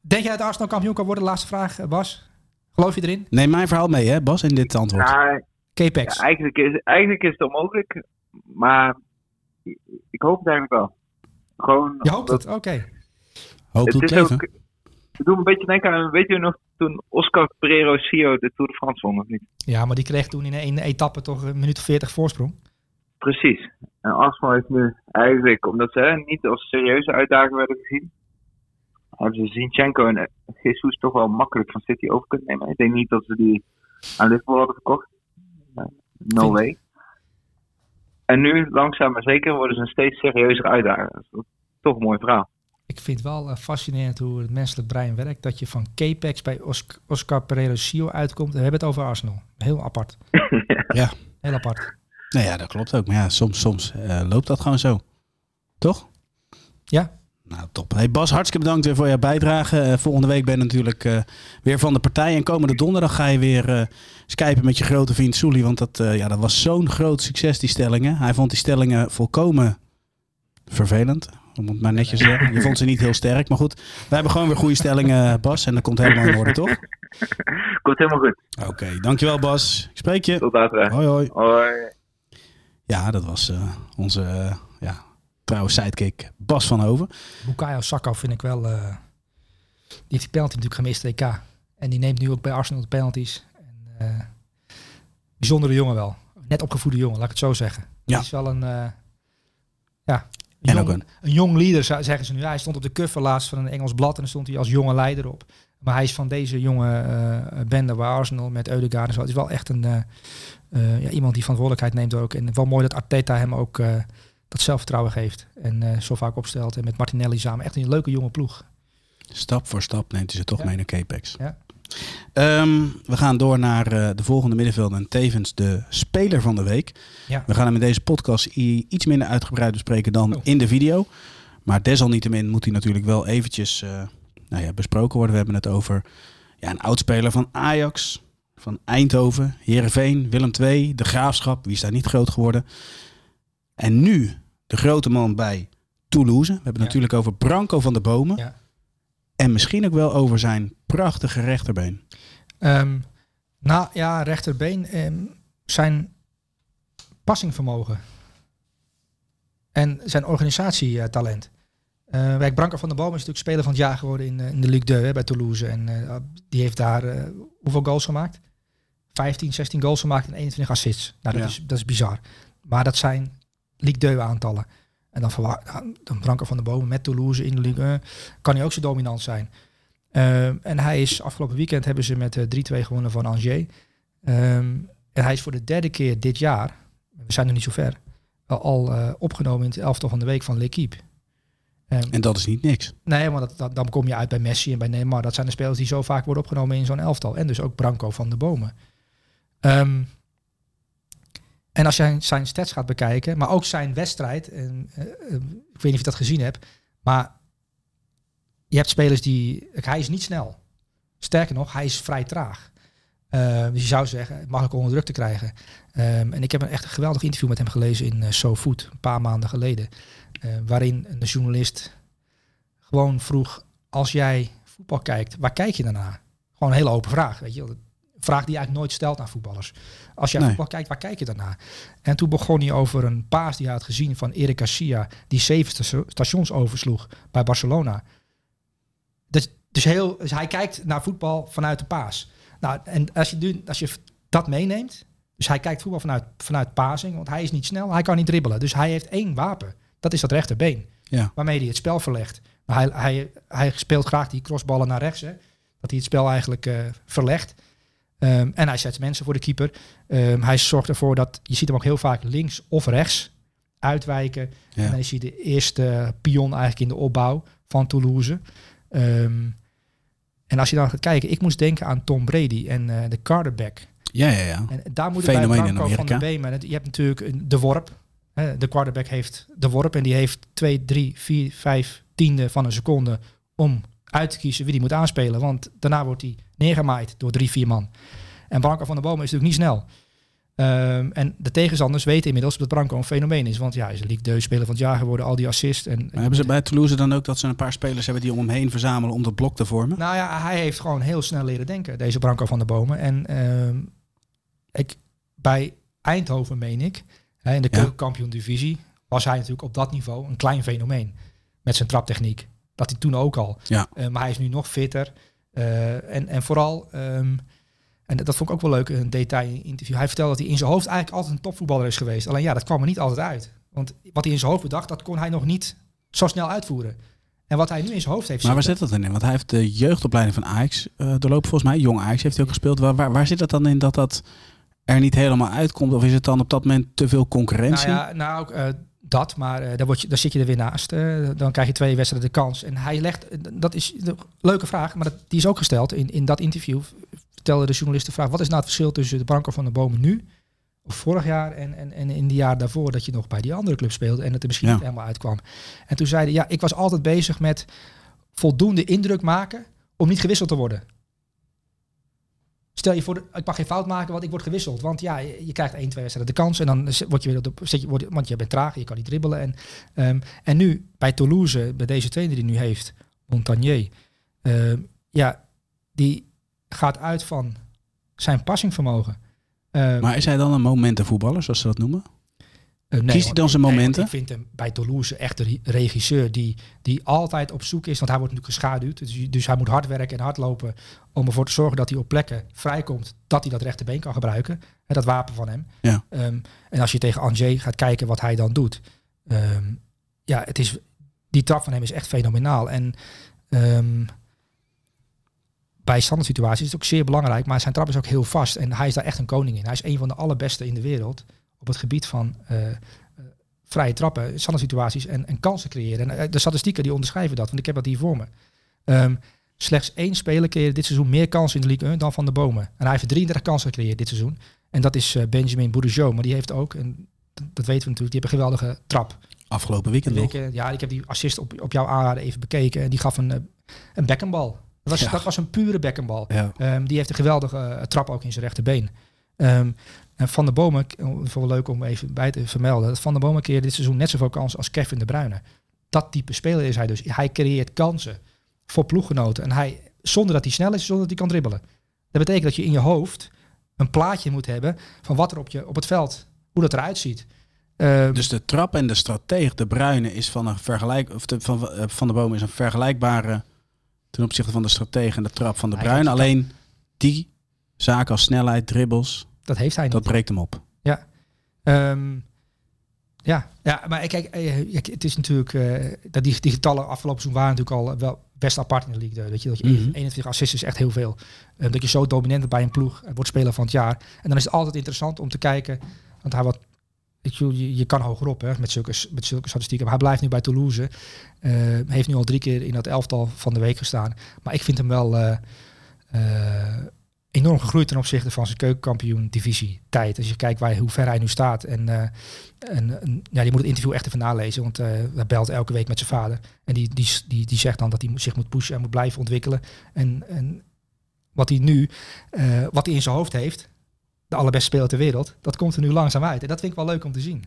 denk jij dat Arsenal kampioen kan worden? Laatste vraag, eh, Bas. Geloof je erin? Neem mijn verhaal mee, hè, Bas, in dit antwoord. Nou, K-Pax. ja, eigenlijk, is, eigenlijk is het onmogelijk, maar ik hoop het eigenlijk wel. Gewoon, je hoopt omdat- het? Oké. Hoop Het doet is leven. ook, het doet een beetje denken aan, weet je nog, toen Oscar Pereiro Sio de Tour de France won, of niet? Ja, maar die kreeg toen in een etappe toch een minuut of 40 voorsprong. Precies. En Arsenal heeft nu eigenlijk, omdat ze hè, niet als serieuze uitdaging werden gezien, hebben ze Zinchenko en Jesus toch wel makkelijk van City over kunnen nemen. Ik denk niet dat ze die aan Liverpool hadden verkocht. No Vind- way. En nu, langzaam maar zeker, worden ze een steeds serieuzer. Dat is toch een mooi verhaal. Ik vind het wel eh, fascinerend hoe het menselijk brein werkt. Dat je van K-Pax bij Os- Oscar Pereiro Sio uitkomt. We hebben het over Arsenal. Heel apart. <laughs> Ja. Heel apart. Nou ja, dat klopt ook. Maar ja, soms, soms eh, loopt dat gewoon zo. Toch? Ja. Nou, top. Hey Bas, hartstikke bedankt weer voor jouw bijdrage. Eh, volgende week ben je natuurlijk eh, weer van de partij. En komende donderdag ga je weer eh skypen met je grote vriend Soelie. Want dat, eh, ja, dat was zo'n groot succes, die stellingen. Hij vond die stellingen volkomen vervelend. Om het maar netjes te zeggen. Je vond ze niet heel sterk. Maar goed, we hebben gewoon weer goede stellingen, Bas. En dat komt helemaal in orde, toch? <laughs> Komt helemaal goed. Oké, dankjewel Bas. Ik spreek je. Tot later. Hoi hoi. Hoi. Ja, dat was eh, onze eh, ja, trouwe sidekick Bas van Hoven. Bukayo Saka vind ik wel... eh, die heeft die penalty natuurlijk gemist, EK. En die neemt nu ook bij Arsenal de penalties. En, eh, bijzondere jongen wel. Net opgevoede jongen, laat ik het zo zeggen. Ja. Die is wel een... eh, ja, En jong, ook een... een- jong leader, zeggen ze nu. Hij stond op de cover laatst van een Engels blad en dan stond hij als jonge leider op. Maar hij is van deze jonge eh, bende waar Arsenal met Eudegaard en zo. Het is wel echt een, eh, eh, ja, iemand die verantwoordelijkheid neemt ook. En wel mooi dat Arteta hem ook dat zelfvertrouwen geeft. En zo vaak opstelt. En met Martinelli samen. Echt een leuke jonge ploeg. Stap voor stap neemt hij ze toch Ja. mee naar Capex. Ja. Ehm, we gaan door naar eh, de volgende middenvelder en tevens de speler van de week. Ja. We gaan hem in deze podcast iets minder uitgebreid bespreken dan Oh. in de video. Maar desalniettemin moet hij natuurlijk wel eventjes eh, nou ja, besproken worden. We hebben het over ja, een oudspeler van Ajax, van Eindhoven, Heerenveen, Willem II, de Graafschap. Wie is daar niet groot geworden? En nu de grote man bij Toulouse. We hebben het Ja. natuurlijk over Branco van de Bomen. Ja. En misschien ook wel over zijn prachtige rechterbeen. Ehm, nou ja, rechterbeen. ehm, zijn passingvermogen. En zijn organisatietalent. Eh Wijk Branker van der Boom is natuurlijk speler van het jaar geworden in, eh, in de Ligue 2 hè, bij Toulouse. En eh, die heeft daar hoeveel goals gemaakt? 15, 16 goals gemaakt en 21 assists. Nou, dat, Ja. is, dat is bizar. Maar dat zijn Ligue 2 aantallen. En dan, dan Branko van de Bomen met Toulouse in de Ligue 1, kan hij ook zo dominant zijn. Ehm, en hij is afgelopen weekend hebben ze met eh, 3-2 gewonnen van Angers. Ehm, en hij is voor de derde keer dit jaar, we zijn nog niet zo ver, al, eh, opgenomen in het elftal van de week van L'Equipe. Ehm, En dat is niet niks. Nee, maar dat, dat- dan kom je uit bij Messi en bij Neymar. Dat zijn de spelers die zo vaak worden opgenomen in zo'n elftal. En dus ook Branco van de Bomen. En als je zijn stats gaat bekijken, maar ook zijn wedstrijd. En, eh, eh, ik weet niet of je dat gezien hebt, maar je hebt spelers die... Hij is niet snel. Sterker nog, hij is vrij traag. Eh, dus je zou zeggen, makkelijk onder druk te krijgen. Ehm, en ik heb een echt een geweldig interview met hem gelezen in SoFood, een paar maanden geleden. waarin een journalist gewoon vroeg, als jij voetbal kijkt, waar kijk je daarna? Gewoon een hele open vraag, weet je wel. Vraag die je eigenlijk nooit stelt aan voetballers. Als jij Nee. voetbal kijkt, waar kijk je daarna? En toen begon hij over een paas die hij had gezien van Eric Garcia, die zeven sta- stations oversloeg bij Barcelona. Dus, dus, heel, dus hij kijkt naar voetbal vanuit de paas. Nou, en als je, nu- als je dat meeneemt, dus hij kijkt voetbal vanuit, vanuit pasing, want hij is niet snel, hij kan niet dribbelen. Dus hij heeft één wapen, dat is dat rechterbeen, Ja. waarmee hij het spel verlegt. Maar hij, hij, hij speelt graag die crossballen naar rechts, hè, dat hij het spel eigenlijk eh, verlegt. Ehm, en hij zet mensen voor de keeper. Ehm, hij zorgt ervoor dat, je ziet hem ook heel vaak links of rechts uitwijken. Ja. En dan is hij de eerste pion eigenlijk in de opbouw van Toulouse. Ehm, en als je dan gaat kijken, ik moest denken aan Tom Brady en eh, de quarterback. Ja, ja, ja. En daar moet het bij in Branco van de. Beemen. Je hebt natuurlijk de worp. Hè, De quarterback heeft de worp en die heeft 2, 3, 4, 5 tiende van een seconde om uit te kiezen wie die moet aanspelen. Want daarna wordt hij neergemaaid door drie, vier man. En Branco van der Bomen is natuurlijk niet snel. Ehm, en de tegenstanders weten inmiddels dat Branco een fenomeen is. Want ja, hij is een Ligue 2 speler van het jaar geworden, al die assists. En, Maar hebben ze bij Toulouse dan ook dat ze een paar spelers hebben die om hem heen verzamelen om dat blok te vormen? Nou ja, hij heeft gewoon heel snel leren denken, deze Branco van der Bomen. En ehm, ik, bij Eindhoven, meen ik, in de Ja. keukenkampioen-divisie, was hij natuurlijk op dat niveau een klein fenomeen. Met zijn traptechniek. Dat hij toen ook al. Ja. Eh, maar hij is nu nog fitter. Eh, en, en vooral, ehm, en dat vond ik ook wel leuk, een detail in interview. Hij vertelde dat hij in zijn hoofd eigenlijk altijd een topvoetballer is geweest. Alleen ja, dat kwam er niet altijd uit. Want wat hij in zijn hoofd bedacht, dat kon hij nog niet zo snel uitvoeren. En wat hij nu in zijn hoofd heeft Maar waar zit dat dan in? Want hij heeft de jeugdopleiding van Ajax uh, doorlopen volgens mij. Jong Ajax heeft hij ook gespeeld. Waar, waar, waar zit het dan in dat dat er niet helemaal uitkomt? Of is het dan op dat moment te veel concurrentie? Nou ja, nou, eh, dat, maar eh, daar, word je, daar zit je er weer naast. eh, dan krijg je twee wedstrijden de kans. En hij legt, eh, dat is een leuke vraag, maar dat, die is ook gesteld. In, in dat interview vertelde de journalist de vraag, wat is nou het verschil tussen de Branco van de Bomen nu, of vorig jaar en, en, en in die jaar daarvoor dat je nog bij die andere club speelde en het er misschien Ja. niet helemaal uitkwam. En toen zeiden, ja, ik was altijd bezig met voldoende indruk maken om niet gewisseld te worden. Stel je voor, ik mag geen fout maken, want ik word gewisseld. Want ja, je, krijgt één, twee wedstrijden de kans. En dan word je weer op want je bent traag, je kan niet dribbelen. En, ehm, en nu bij Toulouse, bij deze trainer die nu heeft, Montagnier. ehm, ja, die gaat uit van zijn passingvermogen. Ehm, Maar is hij dan een momentenvoetballer, zoals ze dat noemen? Eh, nee, kiest hij dan zijn nee, momenten? ik vind hem bij Toulouse echt een re- regisseur die, die altijd op zoek is. Want hij wordt natuurlijk geschaduwd. Dus, dus hij moet hard werken en hard lopen om ervoor te zorgen dat hij op plekken vrijkomt. Dat hij dat rechterbeen kan gebruiken. Hè, dat wapen van hem. Ja. Ehm, en als je tegen Angers gaat kijken wat hij dan doet. ehm, ja, het is, die trap van hem is echt fenomenaal. En ehm, bij standaard situaties is het ook zeer belangrijk. Maar zijn trap is ook heel vast. En hij is daar echt een koning in. Hij is een van de allerbeste in de wereld op het gebied van eh, eh, vrije trappen, standaard situaties en, en kansen creëren. En eh, de statistieken die onderschrijven dat, want ik heb dat hier voor me. Ehm, slechts één speler creëerde dit seizoen meer kansen in de Ligue 1 dan Van de Bomen. En hij heeft 33 kansen gecreëerd dit seizoen. En dat is Benjamin Bourigeau. Maar die heeft ook, en dat- weten we natuurlijk, die heeft een geweldige trap. Afgelopen weekend ja, ik heb die assist op, op jouw aanraden even bekeken. En die gaf een, een bekkenbal. Dat was, Ja. dat was een pure bekkenbal. Ja. Ehm, die heeft een geweldige trap ook in zijn rechterbeen. Ehm, en Van der Bomen, oh, wel leuk om even bij te vermelden, dat Van der Bomen creëert dit seizoen net zoveel kansen als Kevin de Bruyne. Dat type speler is hij dus. Hij creëert kansen voor ploeggenoten. En hij, zonder dat hij snel is, zonder dat hij kan dribbelen. Dat betekent dat je in je hoofd een plaatje moet hebben van wat er op, je, op het veld, hoe dat eruit ziet. Ehm, Dus de trap en de strateeg, de Bruine, is van een vergelijk, of de, van, eh, van de boom is een vergelijkbare ten opzichte van de strateeg en de trap van de heeft- Alleen die zaken als snelheid, dribbles, dat heeft hij niet. dat breekt hem op. Ehm, Ja, ja maar kijk, eh, het is natuurlijk... eh, dat die, die getallen afgelopen seizoen waren natuurlijk al wel best apart in de league. Weet je, dat je Mhm. 21 assists is echt heel veel. Eh, dat je zo dominant bent bij een ploeg. en wordt speler van het jaar. En dan is het altijd interessant om te kijken. Want hij wat... Je, je kan hogerop hè, met, zulke, met zulke statistieken. Maar hij blijft nu bij Toulouse. Eh, heeft nu al drie keer in dat elftal van de week gestaan. Maar ik vind hem wel eh, eh, enorm gegroeid ten opzichte van zijn keukenkampioen divisie tijd. Als je kijkt waar, hoe ver hij nu staat. En, eh, en, ja, die moet het interview echt even nalezen. Want eh hij belt elke week met zijn vader. En die, die, die, die zegt dan dat hij zich moet pushen en moet blijven ontwikkelen. En, en wat hij nu, eh, wat hij in zijn hoofd heeft, de allerbeste speler ter wereld, dat komt er nu langzaam uit. En dat vind ik wel leuk om te zien.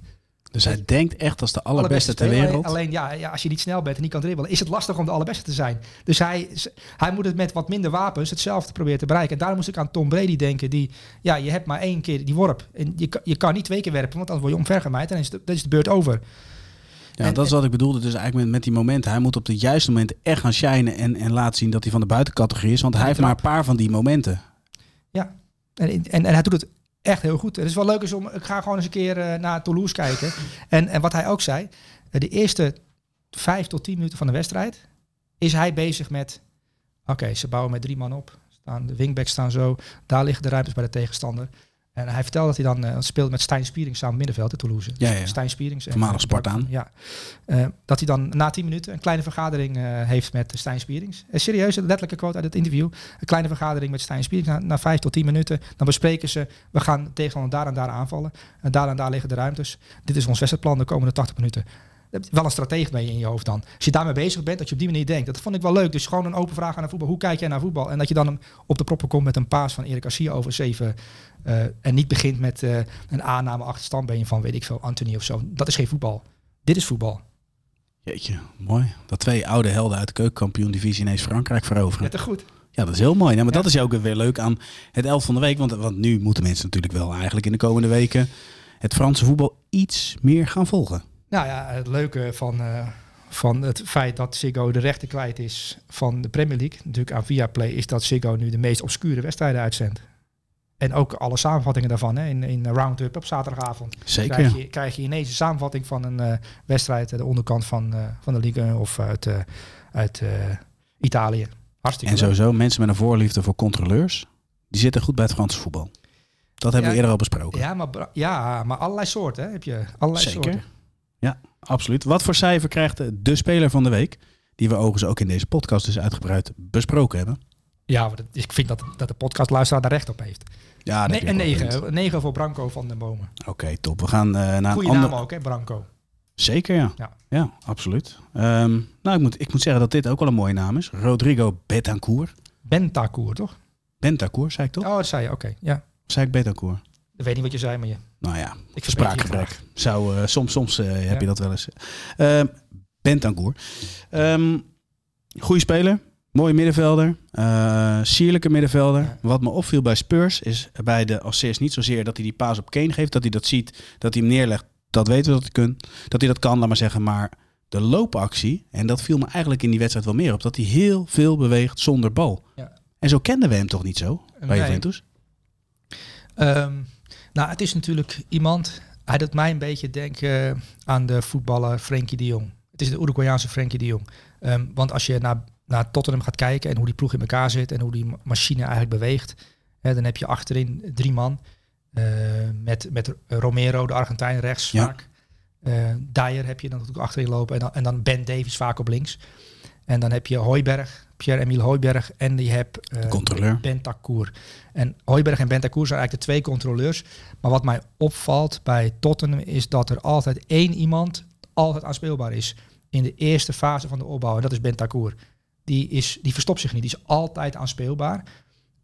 Dus hij denkt echt als de allerbeste ter wereld. Alleen ja, ja, als je niet snel bent en niet kan dribbelen, is het lastig om de allerbeste te zijn. Dus hij, hij moet het met wat minder wapens hetzelfde proberen te bereiken. En daarom moest ik aan Tom Brady denken. Die, ja, je hebt maar één keer die worp. En je, kan- je kan niet twee keer werpen, want dan word je omvergemaaid. En dan is de, dan is de beurt over. Ja, En- dat is wat ik bedoelde. Dus eigenlijk met, met die momenten. Hij moet op de juiste momenten echt gaan shinen en, en laten zien dat hij van de buitencategorie is. Want hij Ja, heeft maar een paar van die momenten. En, en, en hij doet het echt heel goed. Het is wel leuk is om. Ik ga gewoon eens een keer eh, naar Toulouse kijken. En, en wat hij ook zei, eh, de eerste vijf tot tien minuten van de wedstrijd is hij bezig met. Oké, ze bouwen met drie man op. Staan, de wingbacks staan zo. Daar liggen de ruimtes bij de tegenstander. En hij vertelde dat hij dan eh, speelde met Stijn Spierings samen middenveld in Toulouse. Ja, ja. Stijn Spierings. Voormalig Spartaan. Ja. Eh, dat hij dan na tien minuten een kleine vergadering eh, heeft met Stijn Spierings. Serieus, een letterlijke quote uit het interview. Een kleine vergadering met Stijn Spierings na, na vijf tot tien minuten. Dan bespreken ze, we gaan tegenstander daar en daar aanvallen. En daar en daar liggen de ruimtes. Dit is ons wedstrijdplan de komende 80 minuten. Je wel een stratege mee in je hoofd dan. Als je daarmee bezig bent, dat je op die manier denkt. Dat vond ik wel leuk. Dus gewoon een open vraag aan de voetbal. Hoe kijk jij naar voetbal? En dat je dan op de proppen komt met een paas van Erik Garcia over zeven. Eh, en niet begint met eh, een aanname achterstand ben je van, weet ik veel, Anthony of zo. Dat is geen voetbal. Dit is voetbal. Jeetje, mooi. Dat twee oude helden uit de keukenkampioen divisie ineens Frankrijk veroveren. Net te goed. Ja, dat is heel mooi. Nou, maar Ja. dat is ook weer leuk aan het elf van de week. Want, want nu moeten mensen natuurlijk wel eigenlijk in de komende weken het Franse voetbal iets meer gaan volgen. Nou ja, het leuke van, eh, van het feit dat Ziggo de rechten kwijt is van de Premier League, natuurlijk aan Viaplay, is dat Ziggo nu de meest obscure wedstrijden uitzendt. En ook alle samenvattingen daarvan hè, in, in Roundup op zaterdagavond. Zeker. Krijg je, krijg je ineens een samenvatting van een eh, wedstrijd, de onderkant van, eh, van de Ligue of uit, eh, uit Italië. Hartstikke En leuk. sowieso mensen met een voorliefde voor controleurs. Die zitten goed bij het Franse voetbal. Dat hebben we eerder al besproken. Ja maar, ja, maar allerlei soorten hè, heb je. Allerlei Zeker. soorten. Ja, absoluut. Wat voor cijfer krijgt de, speler van de week? Die we overigens ook in deze podcast dus uitgebreid besproken hebben. Ja, ik vind dat, dat de podcastluisteraar daar recht op heeft. Ja, dat wel 9. punt. Een 9 voor Branco van den Bomen. Oké, top. We gaan eh, naar Goeie een naam ook, hè, Branco. Zeker, ja. Ja. Ja, absoluut. Ehm, nou, ik moet, ik moet zeggen dat dit ook wel een mooie naam is. Rodrigo Betancourt. Bentacourt, toch? Bentacourt, zei ik toch? Oh, dat zei je. Oké, ja. Zei ik Betancourt? Ik weet niet wat je zei, maar je... Nou ja, Ik spraakgebrek. Zou, eh, soms soms eh, heb Ja. je dat wel eens. Ehm Bentancur. Ehm goeie speler. Mooie middenvelder. eh, sierlijke middenvelder. Ja. Wat me opviel bij Spurs is bij de assist niet zozeer dat hij die paas op Kane geeft. Dat hij dat ziet. Dat hij hem neerlegt. Dat weten we dat hij, kun, dat, hij dat kan, laat maar zeggen. Maar de loopactie. En dat viel me eigenlijk in die wedstrijd wel meer op. Dat hij heel veel beweegt zonder bal. Ja. En zo kenden we hem toch niet zo bij Nee. Juventus? Ehm, nou, het is natuurlijk iemand... Hij doet mij een beetje denken aan de voetballer Frenkie de Jong. Het is de Uruguayaanse Frenkie de Jong. Ehm, want als je naar, naar Tottenham gaat kijken en hoe die ploeg in elkaar zit en hoe die ma- machine eigenlijk beweegt, hè, dan heb je achterin drie man. eh, met, met Romero, de Argentijn, rechts Ja. vaak. Eh Dyer heb je dan natuurlijk achterin lopen. En dan, en dan Ben Davies vaak op links. En dan heb je Hooiberg, Pierre-Emile Hooiberg. En je hebt eh, controleur. Bentancur. En Hooiberg en Bentancur zijn eigenlijk de twee controleurs. Maar wat mij opvalt bij Tottenham is dat er altijd één iemand altijd aanspeelbaar is. In de eerste fase van de opbouw. En dat is Bentancur. Die, is, die verstopt zich niet. Die is altijd aanspeelbaar.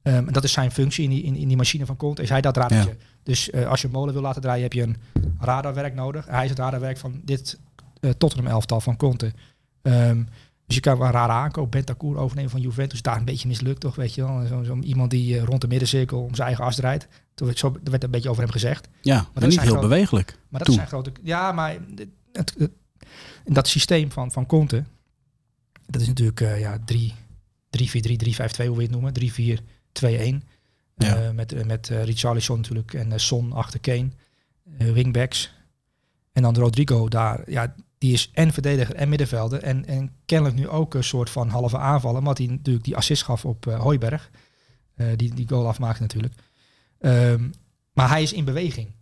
Ehm, en dat is zijn functie in die, in, in die machine van Conte. Is hij dat radertje. Dus eh, als je een molen wil laten draaien, heb je een radarwerk nodig. Hij is het radarwerk van dit eh, Tottenham elftal van Conte. Ehm, dus je kan wel een rare aankoop, Bentancur overnemen van Juventus. Daar een beetje mislukt toch, weet je wel. Zo, zo iemand die eh, rond de middencirkel om zijn eigen as draait. Toen werd, zo, er werd een beetje over hem gezegd. Ja, dat maar is niet heel groot- bewegelijk. Maar dat Toen. zijn grote... Ja, maar het, het, het- in dat systeem van, van Conte... Dat is natuurlijk eh, ja, 3 3-4-3, 3-5-2, hoe we het noemen. 3-4-2-1. Ja. Eh, met eh, met eh, Richarlison natuurlijk en Son achter Kane. Wingbacks. En dan Rodrigo daar, ja, die is en verdediger en middenvelder. En, en kennelijk nu ook een soort van halve aanvallen. Omdat hij natuurlijk die assist gaf op uh, Hooiberg. Uh, die die goal afmaakte natuurlijk. Um, maar hij is in beweging.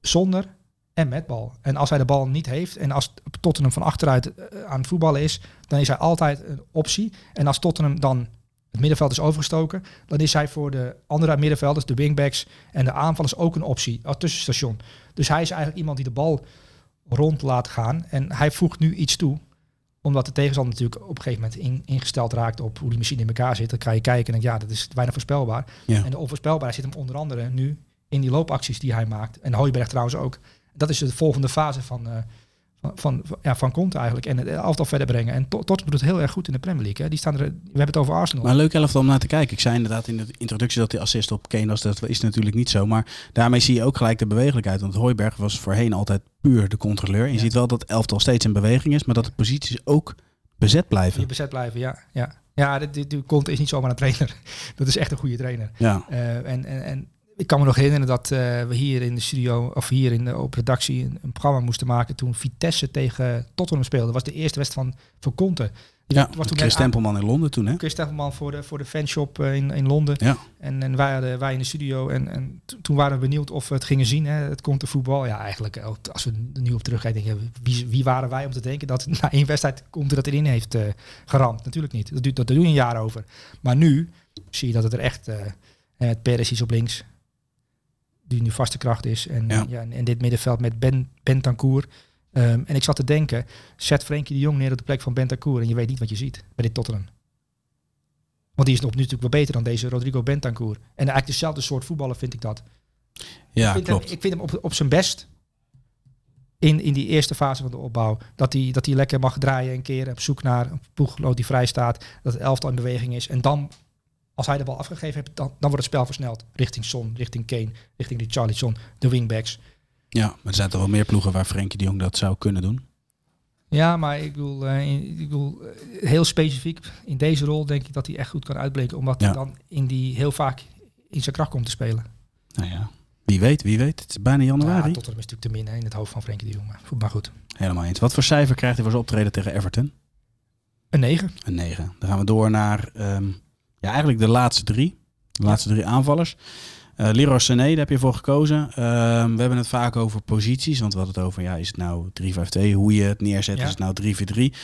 Zonder en met bal. En als hij de bal niet heeft en als Tottenham van achteruit uh, aan het voetballen is, dan is hij altijd een optie. En als Tottenham dan het middenveld is overgestoken, dan is hij voor de andere middenvelders, de wingbacks en de aanvallers ook een optie als tussenstation. Dus hij is eigenlijk iemand die de bal rond laat gaan. En hij voegt nu iets toe omdat de tegenstander natuurlijk op een gegeven moment in, ingesteld raakt op hoe die machine in elkaar zit. Dan kan je kijken en denk, ja, dat is bijna voorspelbaar. Ja. En de onvoorspelbaarheid zit hem onder andere nu in die loopacties die hij maakt. En Hooiberg trouwens ook. Dat is de volgende fase van, uh, van, van, ja, van Conte eigenlijk. En het elftal verder brengen. En tot doet het heel erg goed in de Premier League. Hè. Die staan er, we hebben het over Arsenal. Maar een leuk elftal om naar te kijken. Ik zei inderdaad in de introductie dat die assist op Kane was. Dat is natuurlijk niet zo. Maar daarmee zie je ook gelijk de bewegelijkheid. Want Hooiberg was voorheen altijd puur de controleur. Je Ja. ziet wel dat elftal steeds in beweging is. Maar dat de posities ook bezet blijven. Die bezet blijven, ja. Ja, ja dit, dit Conte is niet zomaar een trainer. <laughs> Dat is echt een goede trainer. Ja, Uh, en, en, en ik kan me nog herinneren dat uh, we hier in de studio, of hier in de, op redactie, een, een, programma moesten maken toen Vitesse tegen Tottenham speelde. Dat was de eerste wedstrijd van, van Conte. Die ja was toen Chris Tempelman in Londen toen, hè? Chris Tempelman voor de, voor de fanshop uh, in, in Londen. Ja. En, en wij, hadden, wij in de studio. En, en toen waren we benieuwd of we het gingen zien. Hè, het Conte voetbal. Ja, eigenlijk, als we er nu op terugkijken, wie, wie waren wij om te denken dat na één wedstrijd Conte dat erin heeft uh, geramd? Natuurlijk niet. Dat, duurt, dat doe je een jaar over. Maar nu zie je dat het er echt, uh, met Perez is op links, die nu vaste kracht is. En, ja. ja en, en, dit middenveld met Ben, Bentancur. Um, en ik zat te denken, zet Frenkie de Jong neer op de plek van Bentancur en je weet niet wat je ziet bij dit Tottenham. Want die is nog natuurlijk wel beter dan deze Rodrigo Bentancur. En eigenlijk dezelfde soort voetballer vind ik dat. Ja, ik vind klopt. Hem, ik vind hem op, op zijn best in, in die eerste fase van de opbouw. Dat hij, dat hij lekker mag draaien een keer op zoek naar een ploeggenoot die vrij staat. Dat het elftal in beweging is. En dan, als hij de bal afgegeven heeft, dan, dan wordt het spel versneld. Richting Son, richting Kane, richting die Charlie de wingbacks. Ja, maar er zijn toch wel meer ploegen waar Frenkie de Jong dat zou kunnen doen. Ja, maar ik bedoel, uh, in, ik bedoel uh, heel specifiek in deze rol denk ik dat hij echt goed kan uitbleken. Omdat ja. hij dan in die heel vaak in zijn kracht komt te spelen. Nou ja, wie weet, wie weet. Het is bijna januari. Ja, Tottenham is natuurlijk te min hè, in het hoofd van Frenkie de Jong. Maar, maar goed. Helemaal eens. Wat voor cijfer krijgt hij voor zijn optreden tegen Everton? Een 9. Een 9. Dan gaan we door naar um, ja, eigenlijk de laatste drie. De laatste drie aanvallers. Uh, Leroy Sané, daar heb je voor gekozen. Uh, we hebben het vaak over posities, want we hadden het over, ja, is het nou 3-5-2, hoe je het neerzet, ja. is het nou 3-4-3.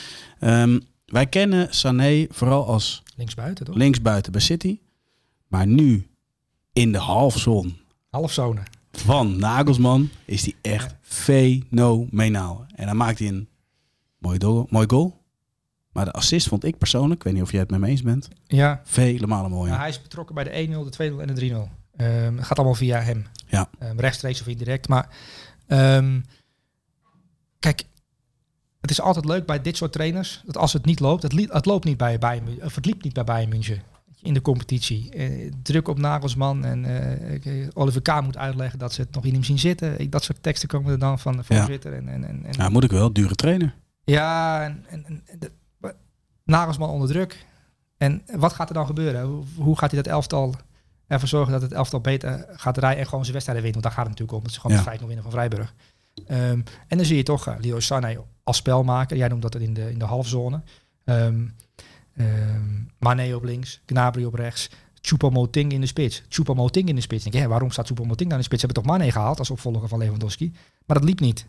Um, wij kennen Sané vooral als linksbuiten, toch? linksbuiten bij City, maar nu in de halfzone. Halfzone. Van Nagelsman is hij echt ja. fenomenaal. En dan maakt hij een mooi goal. Maar de assist vond ik persoonlijk, ik weet niet of jij het met me eens bent, ja. vele malen mooier. Ja, hij is betrokken bij de 1-0, de 2-0 en de 3-0. Um, het gaat allemaal via hem. Ja. Um, rechtstreeks of indirect. Maar um, kijk, het is altijd leuk bij dit soort trainers dat als het niet loopt, het, het loopt niet bij Bayern, of het liep niet bij Bayern München in de competitie. Uh, druk op Nagelsman en uh, Oliver K. moet uitleggen dat ze het nog in hem zien zitten. Ik, dat soort teksten komen er dan van de voorzitter. Ja. En, en, en, en, ja, moet ik wel, dure trainer. Ja, en, en, en de, Nagelsman onder druk. En wat gaat er dan gebeuren? Hoe, hoe gaat hij dat elftal ervoor zorgen dat het elftal beter gaat rijden en gewoon zijn wedstrijden wint. Want daar gaat het natuurlijk om. Dat ze gewoon ja. met 5-0 winnen van Vrijburg. Um, en dan zie je toch uh, Leo Sané als spelmaker. Jij noemt dat in de, in de halfzone. Um, um, Mane op links, Gnabry op rechts. Choupo-Moting in de spits. Choupo-Moting in de spits. Denk je, waarom staat Choupo-Moting dan in de spits? Ze hebben toch Mane gehaald als opvolger van Lewandowski. Maar dat liep niet.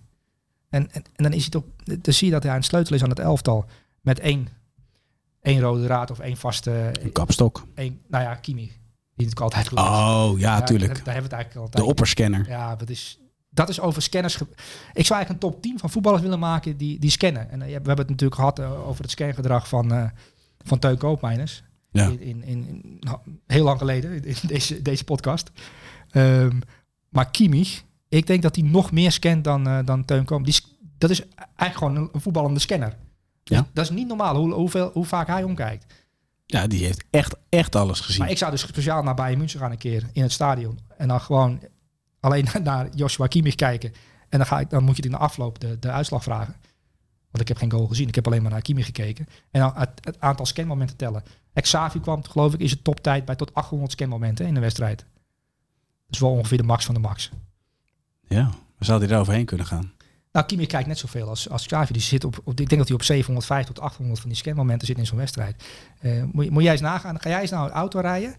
En, en, en dan, is hij toch, dan zie je dat hij een sleutel is aan het elftal. Met één, één rode draad of één vaste... Een kapstok. Één, nou ja, Kimi. Die natuurlijk altijd goed Oh, ja, ja, tuurlijk. Daar, daar, hebben we het eigenlijk altijd. De opperscanner. Ja, dat is, dat is over scanners. Ik zou eigenlijk een top 10 van voetballers willen maken die, die scannen. En uh, we hebben het natuurlijk gehad uh, over het scangedrag van, uh, van Teun Koopmeiners. Ja. In, in, in, nou, heel lang geleden, in deze, deze podcast. Um, maar Kimmich, ik denk dat hij nog meer scant dan, uh, dan Teun Koop. Die, dat is eigenlijk gewoon een, een voetballende scanner. Ja. Dat is niet normaal hoe, hoeveel, hoe vaak hij omkijkt. Ja, die heeft echt, echt alles gezien. Maar ik zou dus speciaal naar Bayern München gaan een keer in het stadion. En dan gewoon alleen <laughs> naar Joshua Kimmich kijken. En dan, ga ik, dan moet je in de afloop de, de uitslag vragen. Want ik heb geen goal gezien. Ik heb alleen maar naar Kimmich gekeken. En dan het, het aantal scanmomenten tellen. Xavi kwam, geloof ik, is het toptijd bij tot 800 scanmomenten in de wedstrijd. Dat is wel ongeveer de max van de max. Ja, zou hij daar overheen kunnen gaan? Nou, Kimmich kijkt net zoveel als, als Xavi. Die zit op, op, ik denk dat hij op 750 tot 800 van die scanmomenten zit in zo'n wedstrijd. Eh, moet, moet jij eens nagaan, ga jij eens nou auto rijden?